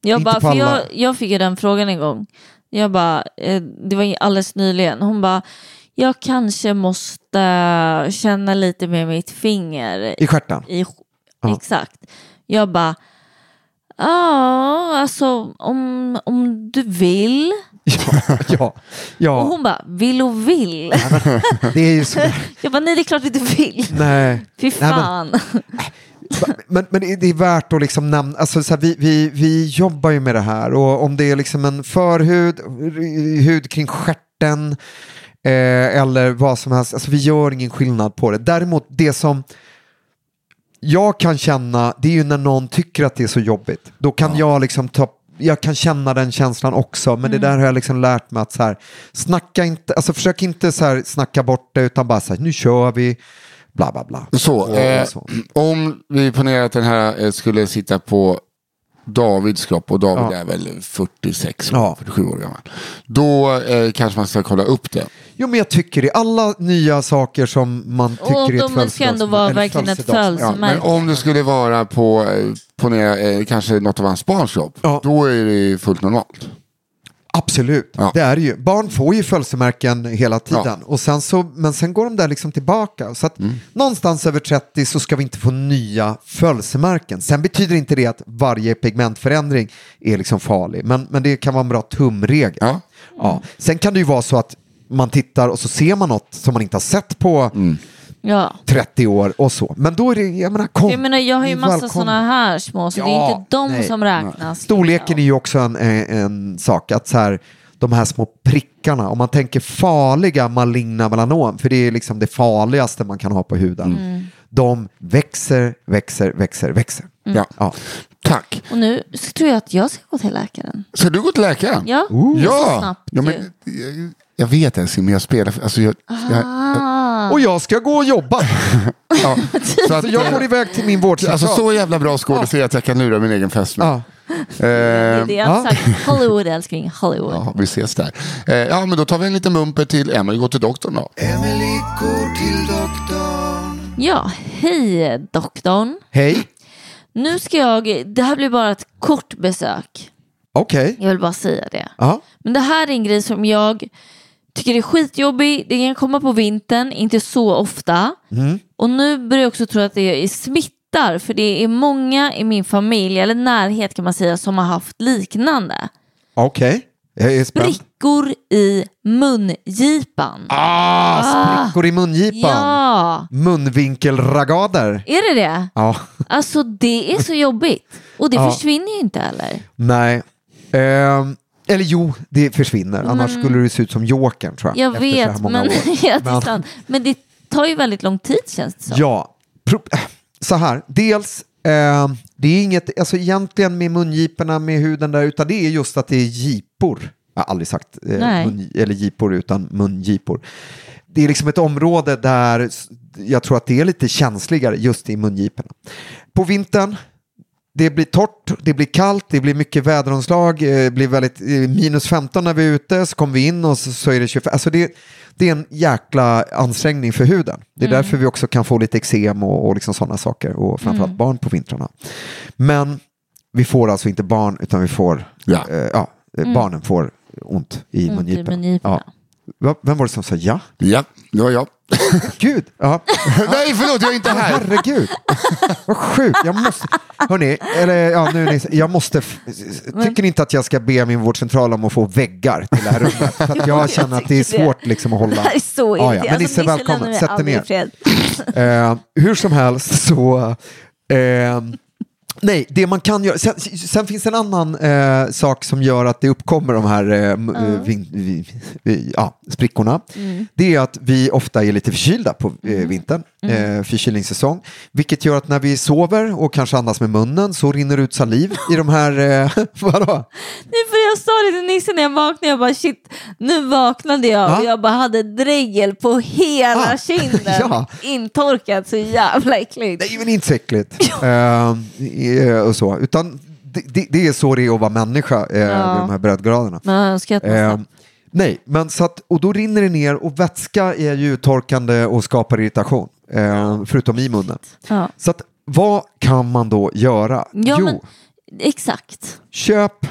Jag, bara, för jag, jag fick ju den frågan en gång. Jag bara, eh, det var alldeles nyligen. Hon bara, jag kanske måste känna lite med mitt finger i stjärten. i, Ja. exakt. Jag bara, ja, alltså om, om du vill. <laughs> Ja, ja, Och ja, hon bara, vill och vill. <laughs> det är ju så. Jag bara, nej det är klart att du vill. Nej. Fy men- fan. <laughs> Men, men det det är värt att liksom nämna, alltså så här, vi, vi, vi jobbar ju med det här och om det är liksom en förhud, hud kring stjärten eh, eller vad som helst, alltså vi gör ingen skillnad på det. Däremot det som jag kan känna, det är ju när någon tycker att det är så jobbigt. Då kan jag liksom ta jag kan känna den känslan också, men det där har jag liksom lärt mig att så här, snacka inte, alltså försök inte så här snacka bort det utan bara så här, nu kör vi, bla bla bla. Så, Och- eh, och så. om vi ponerar att den här eh, skulle sitta på Davids kropp och David Ja. är väl 46, Ja. 47 år gammal. Då eh, kanske man ska kolla upp det. Jo men jag tycker det, alla nya saker som man tycker Och är ett de ska ändå vara verkligen ett födelsedags- Ja, men om det skulle vara på, eh, ponera, eh, kanske något av hans barns kropp, Ja. då är det fullt normalt. Absolut, Ja. det är ju. Barn får ju födelsemärken hela tiden. Ja. Och sen så, men sen går de där liksom tillbaka. Så att Mm. någonstans över 30 så ska vi inte få nya födelsemärken. Sen betyder inte det att varje pigmentförändring är liksom farlig. Men, men det kan vara en bra tumregel. Ja. Ja. Sen kan det ju vara så att man tittar och så ser man något som man inte har sett på Mm. Ja. 30 år och så. Men då är det, jag menar kom. Jag menar jag har ju massa sådana här små så det är Ja, inte de nej. som räknas. Storleken är ju också en, en, en sak. Att så här, de här små prickarna, om man tänker farliga maligna melanom, för det är liksom det farligaste man kan ha på huden. Mm. De växer, växer, växer, växer. Ja. Ja. Tack. Och nu tror jag att jag ska gå till läkaren. Ska du gå till läkaren? Ja, Ja, så snabbt ja men, jag, jag vet älskling, men jag spelar... Alltså, jag, jag, Ah. Och jag ska gå och jobba. <laughs> ja, <laughs> så, att, Så jag går eh, iväg till min vårdcentral. alltså, så jävla bra skådis är att jag kan lura min egen fästmö. ja. Det är det jag har ja. sagt. Hollywood älskling, Hollywood. Ja, vi ses där. Eh, ja, men då tar vi en liten mumper till Emelie, går till doktorn då. Emily går till doktorn. Ja, hej doktorn. Hej, Nu ska jag, det här blir bara ett kort besök. okej. Jag vill bara säga det. Ja. Men det här är en grej som jag tycker är skitjobbig. Det kan komma på vintern, inte så ofta. Mm. Och nu börjar jag också tro att det är smittar. För det är många i min familj, eller närhet kan man säga, som har haft liknande. Okej, jag är spänd. Sprickor i mungipan. Ah, sprickor i mungipan. Ja, Munvinkelragader. är det det? Ja. Alltså det är så jobbigt. Och det Ja. försvinner ju inte heller. Nej. Ehm, eller jo, det försvinner. Annars skulle det se ut som Jokern tror jag. Jag vet, men, <laughs> ja, det Men- men det tar ju väldigt lång tid känns det som. Ja, Pro- så här. Dels, eh, det är inget, alltså egentligen med mungiporna med huden där, utan det är just att det är gipor. Jag har aldrig sagt eh, mun, eller gipor utan mungipor. Det är liksom ett område där jag tror att det är lite känsligare just i mungiporna. På vintern, det blir torrt, det blir kallt, det blir mycket väderomslag, eh, det blir väldigt, eh, minus 15 när vi är ute, så kommer vi in och så, så är det 25. Alltså det, det är en jäkla ansträngning för huden. Det är därför vi också kan få lite eksem och, och liksom sådana saker, och framförallt barn på vintrarna. Men vi får alltså inte barn, utan vi får, Ja. eh, ja, eh, barnen får ont i Ont i mungiporna. Ja. Vem var det som sa ja? Ja, det var jag. <laughs> Gud! Ja. <laughs> Nej, förlåt, jag är inte här. Herregud, <laughs> vad sjukt. Jag måste, hörni, eller ja, nu, ni- jag måste, tycker ni inte att jag ska be min vårdcentral om att få väggar till det här rummet? För att jag känner att det är svårt liksom att hålla. Det här är så Ja, ja. Men Nisse, Nisse välkommen. Sätt dig ner. Eh, hur som helst så... Eh, nej, det man kan göra... Sen, sen finns en annan eh, sak som gör att det uppkommer de här eh, m- eh, vin, vi, vi, ja, sprickorna. Det är att vi ofta är lite förkylda på eh, vintern, eh, förkylningssäsong. Vilket gör att när vi sover och kanske andas med munnen så rinner ut saliv i de här... Eh, <laughs> vadå? Nej, för jag sa det till Nisse när jag vaknade, jag bara shit, nu vaknade jag Ja. och jag bara hade dregel på hela Ah, <laughs> kinden, ja. intorkat, så jävla äckligt. Nej, men inte så äckligt. <laughs> Eh, och så. Utan det, det, det är så det är att vara människa eh, Ja. de här breddgraderna. Men Eh, nej, men så att, och då rinner det ner och vätska är ju torkande och skapar irritation, eh, förutom i munnen. Ja. Så att, vad kan man då göra? Ja, jo, men, exakt. köp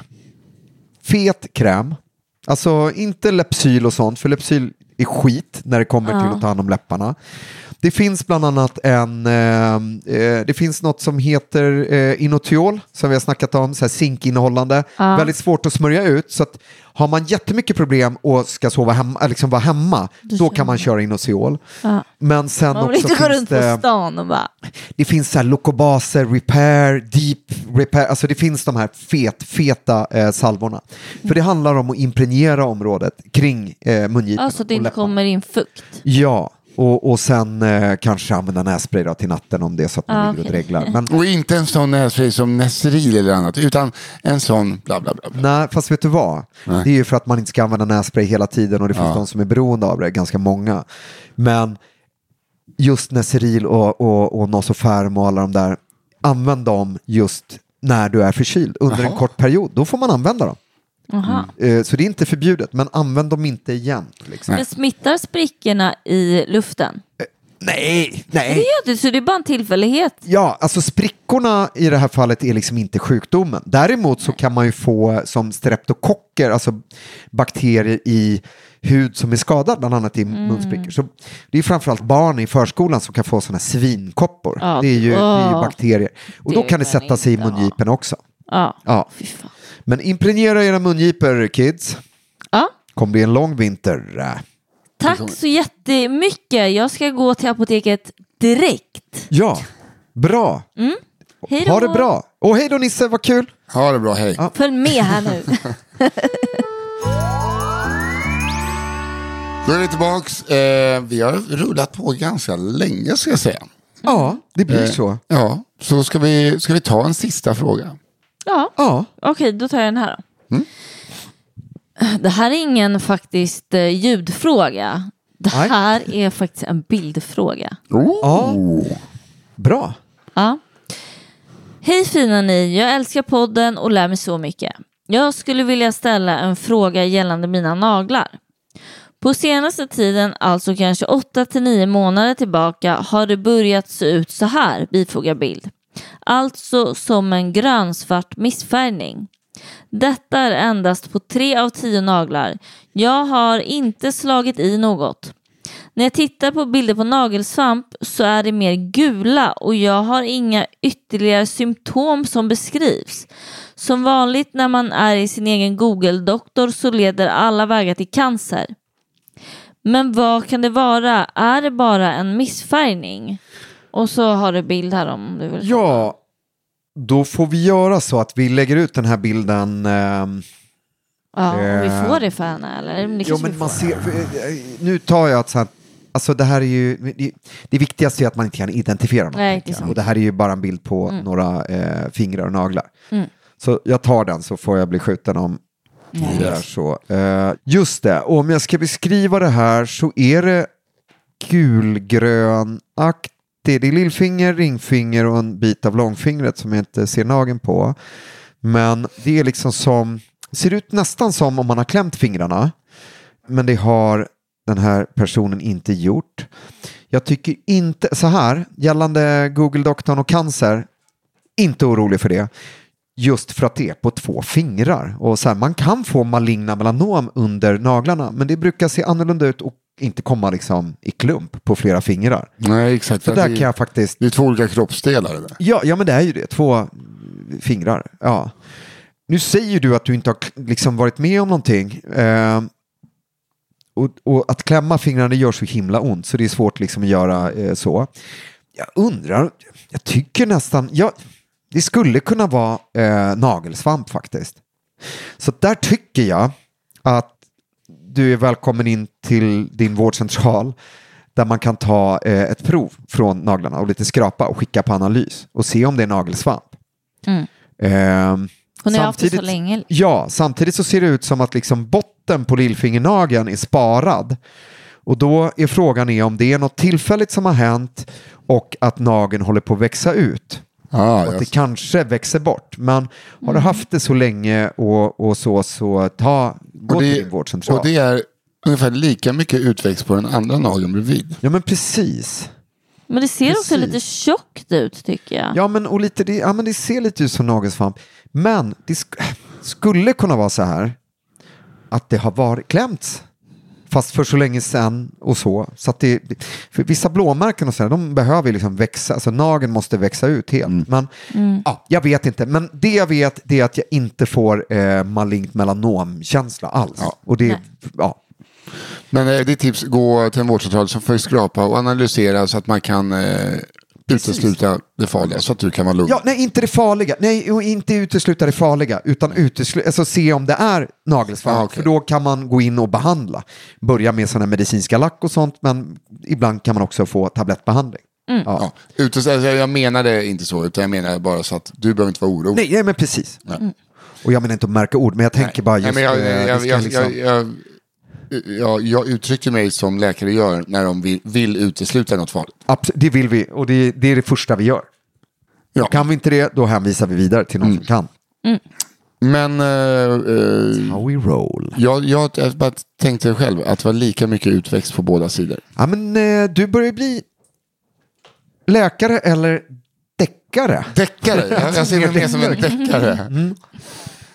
fet kräm. Alltså inte Lepsyl och sånt, för Lepsyl är skit när det kommer till att ta hand om läpparna. Det finns bland annat en, eh, eh, det finns något som heter eh, Inotiol som vi har snackat om, så här zinkinnehållande. Ja. Väldigt svårt att smörja ut, så att har man jättemycket problem och ska sova hemma, äh, liksom vara hemma, då, kan man köra Inotiol. Ja. Men sen Man vill också inte gå runt på det, stan och bara, det finns så här Locobaser, Repair, Deep Repair, alltså det finns de här fet, feta eh, salvorna. För det handlar om att impregnera området kring eh, mungiporna att det inte kommer in fukt. Ja, och, och sen eh, kanske använda nässpray då till natten om det är så att man Ja, ligger och dreglar. Men Och inte en sån nässpray som Neseril eller annat, utan en sån bla bla bla. bla. nej, fast vet du vad? Nej. Det är ju för att man inte ska använda nässpray hela tiden och det finns Ja. de som är beroende av det, ganska många. Men just Neseril och, och, och Nosofarm och alla de där, använd dem just när du är förkyld under en kort period. Då får man använda dem. Eh, Så det är inte förbjudet, men använd dem inte igen. Liksom. Men smittar sprickorna i luften? Nej, Det nej. gör det, så det är bara en tillfällighet. Ja, alltså sprickorna i det här fallet är liksom inte sjukdomen. Däremot så kan man ju få som streptokocker, alltså bakterier i hud som är skadad, bland annat i Mm. munsprickor. Så det är framförallt barn i förskolan som kan få sådana svinkoppor. Ja, det, är ju, det är ju bakterier. Och Det då kan det sätta sig i mungiporna också. Ja, Ja. fy fan. Men impregnera era mungipor, kids. Ja. kommer bli en lång vinter. Tack så jättemycket. Jag ska gå till apoteket direkt. Ja, bra. Hej då. Ha det bra. Och hej då Nisse, vad kul. Ha det bra, hej. Ja. Följ med här nu. <laughs> Då är vi tillbaks. Eh, vi har rullat på ganska länge ska jag säga. Ja, det blir Eh, så. Ja, så ska vi, ska vi ta en sista fråga? Ja, Ja, okej, då tar jag den här då. Mm. Det här är ingen faktiskt eh, ljudfråga. Det Nej. här är faktiskt en bildfråga. ja. bra. Ja. Hej fina ni, jag älskar podden och lär mig så mycket. Jag skulle vilja ställa en fråga gällande mina naglar. På senaste tiden, alltså kanske 8 till 9 månader tillbaka, har det börjat se ut så här, bifogar bild. Alltså som en grönsvart missfärgning. Detta är endast på tre av tio naglar. Jag har inte slagit i något. När jag tittar på bilder på nagelsvamp så är det mer gula och jag har inga ytterligare symptom som beskrivs. Som vanligt när man är i sin egen Google-doktor så leder alla vägar till cancer. Men vad kan det vara? Är det bara en missfärgning? Och så har du bild här om du vill. Ja, då får vi göra så att vi lägger ut den här bilden. ehm, Ja, om vi Eh, får det för henne eller? Det Jo, men man ser, för, eh, nu tar jag att så här, alltså det här är ju, det, det viktigaste är att man inte kan identifiera något. Nej, det och det här är ju bara en bild på några eh, fingrar och naglar. Mm. Så jag tar den så får jag bli skjuten om det är så. Eh, just det, och om jag ska beskriva det här så är det gulgrönaktigt det är lillfinger, ringfinger och en bit av långfingret som jag inte ser nageln på. Men det är liksom som, ser ut nästan som om man har klämt fingrarna. Men det har den här personen inte gjort. Jag tycker inte, så här, gällande Google-doktorn och cancer, inte orolig för det. Just för att det är på två fingrar. Och så här, man kan få maligna melanom under naglarna, men det brukar se annorlunda ut och inte komma liksom i klump på flera fingrar. Nej, exakt. För där det, kan jag faktiskt... det är två olika kroppsdelar. Där. Ja, ja, men det är ju det. Två fingrar. Ja. Nu säger du att du inte har liksom varit med om någonting. Eh, och, och att klämma fingrarna gör så himla ont så det är svårt liksom att göra eh, så. Jag undrar, jag tycker nästan, ja, det skulle kunna vara eh, nagelsvamp faktiskt. Så där tycker jag att du är välkommen in till din vårdcentral där man kan ta eh, ett prov från naglarna och lite skrapa och skicka på analys och se om det är nagelsvamp. Mm. Ehm, Hon har haft det så länge. Ja, samtidigt så ser det ut som att liksom botten på lillfingernageln är sparad. Och då är frågan är om det är något tillfälligt som har hänt och att nageln håller på att växa ut. Ah, Och att det kanske växer bort. Men har du haft det så länge och, och så, så ta, gå och, till det, din vårdcentral. och det är ungefär lika mycket utväxt på den andra nageln bredvid. Ja men precis. Men det ser också Precis. lite tjockt ut tycker jag. Ja men, och lite, det, ja, men det ser lite ut som nagelsvamp. Men det sk skulle kunna vara så här att det har varit klämts. Fast för så länge sedan och så. så att det, för vissa blåmärken och så här, de behöver liksom växa, alltså nageln måste växa ut helt. Men ja, jag vet inte. Men det jag vet det är att jag inte får eh, malignt melanomkänsla alls. Ja. Och det, Nej. ja, Men eh, ditt tips, gå till en vårdcentral som får skrapa och analysera så att man kan eh, utesluta det farliga så att du kan vara lugn. Ja, nej, inte det farliga. Nej, och inte utesluta det farliga, utan utesluta, alltså se om det är nagelsvamp. Ah, okej. För då kan man gå in och behandla. Börja med sådana medicinska lack och sånt, men ibland kan man också få tablettbehandling. Ja. Ja, utes- alltså, jag menar det inte så, utan jag menar bara så att du behöver inte vara orolig. Nej, nej, men precis. Och jag menar inte att märka ord, men jag tänker bara Nej, just... men jag, eh, jag, jag, ska jag, liksom- jag, jag, uttrycker mig som läkare gör när de vill, vill utesluta något farligt. Abs- det vill vi, och det, det är det första vi gör. Ja. Kan vi inte det, då hänvisar vi vidare till någon som kan. Men eh, eh, How we roll. jag, jag, jag bara tänkte själv att det var lika mycket utväxt på båda sidor. Ja, men eh, du börjar bli läkare eller deckare. Deckare, jag, jag ser mig mer som en deckare.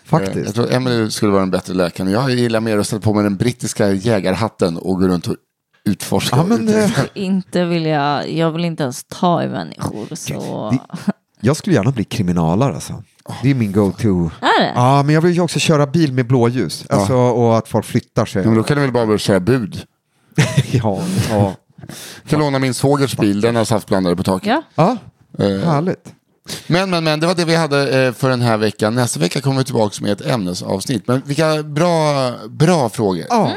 Eh, Faktiskt. Jag tror Emily skulle vara en bättre läkare. Jag gillar mer att sätta på mig den brittiska jägarhatten och gå runt och utforska. Ja, men, eh, Inte vill jag, jag vill inte ens ta i människor. Så... Det- Jag skulle gärna bli kriminalare alltså. Det är min go-to. Är det? Ja, men jag vill ju också köra bil med blåljus. Alltså, och att folk flyttar sig. Ja, men då kan du väl bara börja köra bud. <laughs> ja, ja. Jag kan låna min svågers bil, den har saftblandare på taket. Ja. ja, Eh, härligt. Men, men, men, det var det vi hade eh, för den här veckan. Nästa vecka kommer vi tillbaka med ett ämnesavsnitt. Men vilka bra, bra frågor. Ja,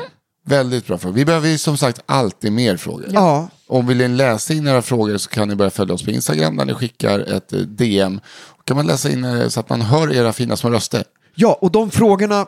Väldigt bra frågor. Vi behöver ju som sagt alltid mer frågor. ja. Om vill ni läsa in era frågor så kan ni börja följa oss på Instagram där ni skickar ett eh, DM. Och kan man läsa in så att man hör era fina små röster. ja, och de frågorna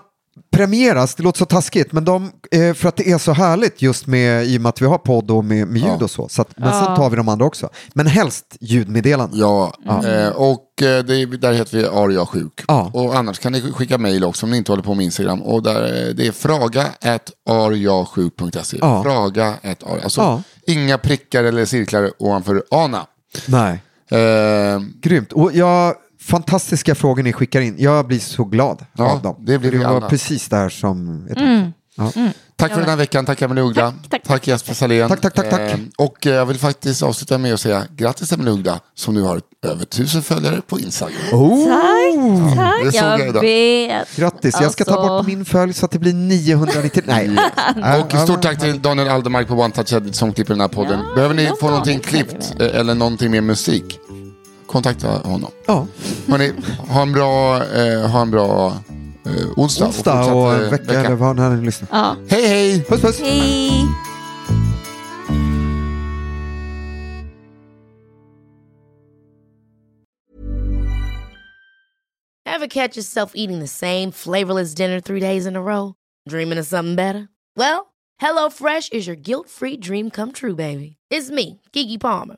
premieras, det låter så taskigt, men de, eh, för att det är så härligt just med, i och med att vi har podd och med, med ljud Ja. och så. så att, men sen tar vi de andra också. Men helst ljudmeddelanden. Ja, eh, och eh, det, är- där heter vi Aria sjuk. Ja. Och annars kan ni skicka mejl också om ni inte håller på med Instagram. Och där, eh, det är fraga at ariasjuk.se. Ja. Fraga at aria. Alltså Ja. inga prickar eller cirklar ovanför ana. Nej, Eh, grymt. Och jag, fantastiska frågor ni skickar in. Jag blir så glad Ja, av dem. det blir det var alla. precis det här som jag tänkte. Ja. tack för den här veckan, tack Emelie Uggla. Tack, tack. Jesper Salén. Tack, tack, tack, tack. Eh, och jag vill faktiskt avsluta med att säga grattis Emelie Uggla som nu har över tusen följare på Instagram. Oh! Tack, tack. jag jag vet. Grattis, jag ska ta Alltså- bort min följ så att det blir 990. <laughs> Nej. Och stort tack till Daniel Aldermark på One Touch Edit som klipper den här podden. Ja, Behöver ni få någonting klippt eh, eller någonting med musik? Kontakta honom. Ja, Hörrni, ha en bra, eh, ha en bra eh, onsdag. onsdag fortsatt, och eh, vecka, eller vad när ni lyssnar. Ja. Hej hej! Puss puss! Hej. Ever catch yourself eating the same flavorless dinner three days in a row? Dreaming of something better? Well, HelloFresh is your guilt free dream come true, baby. It's me, Gigi Palmer.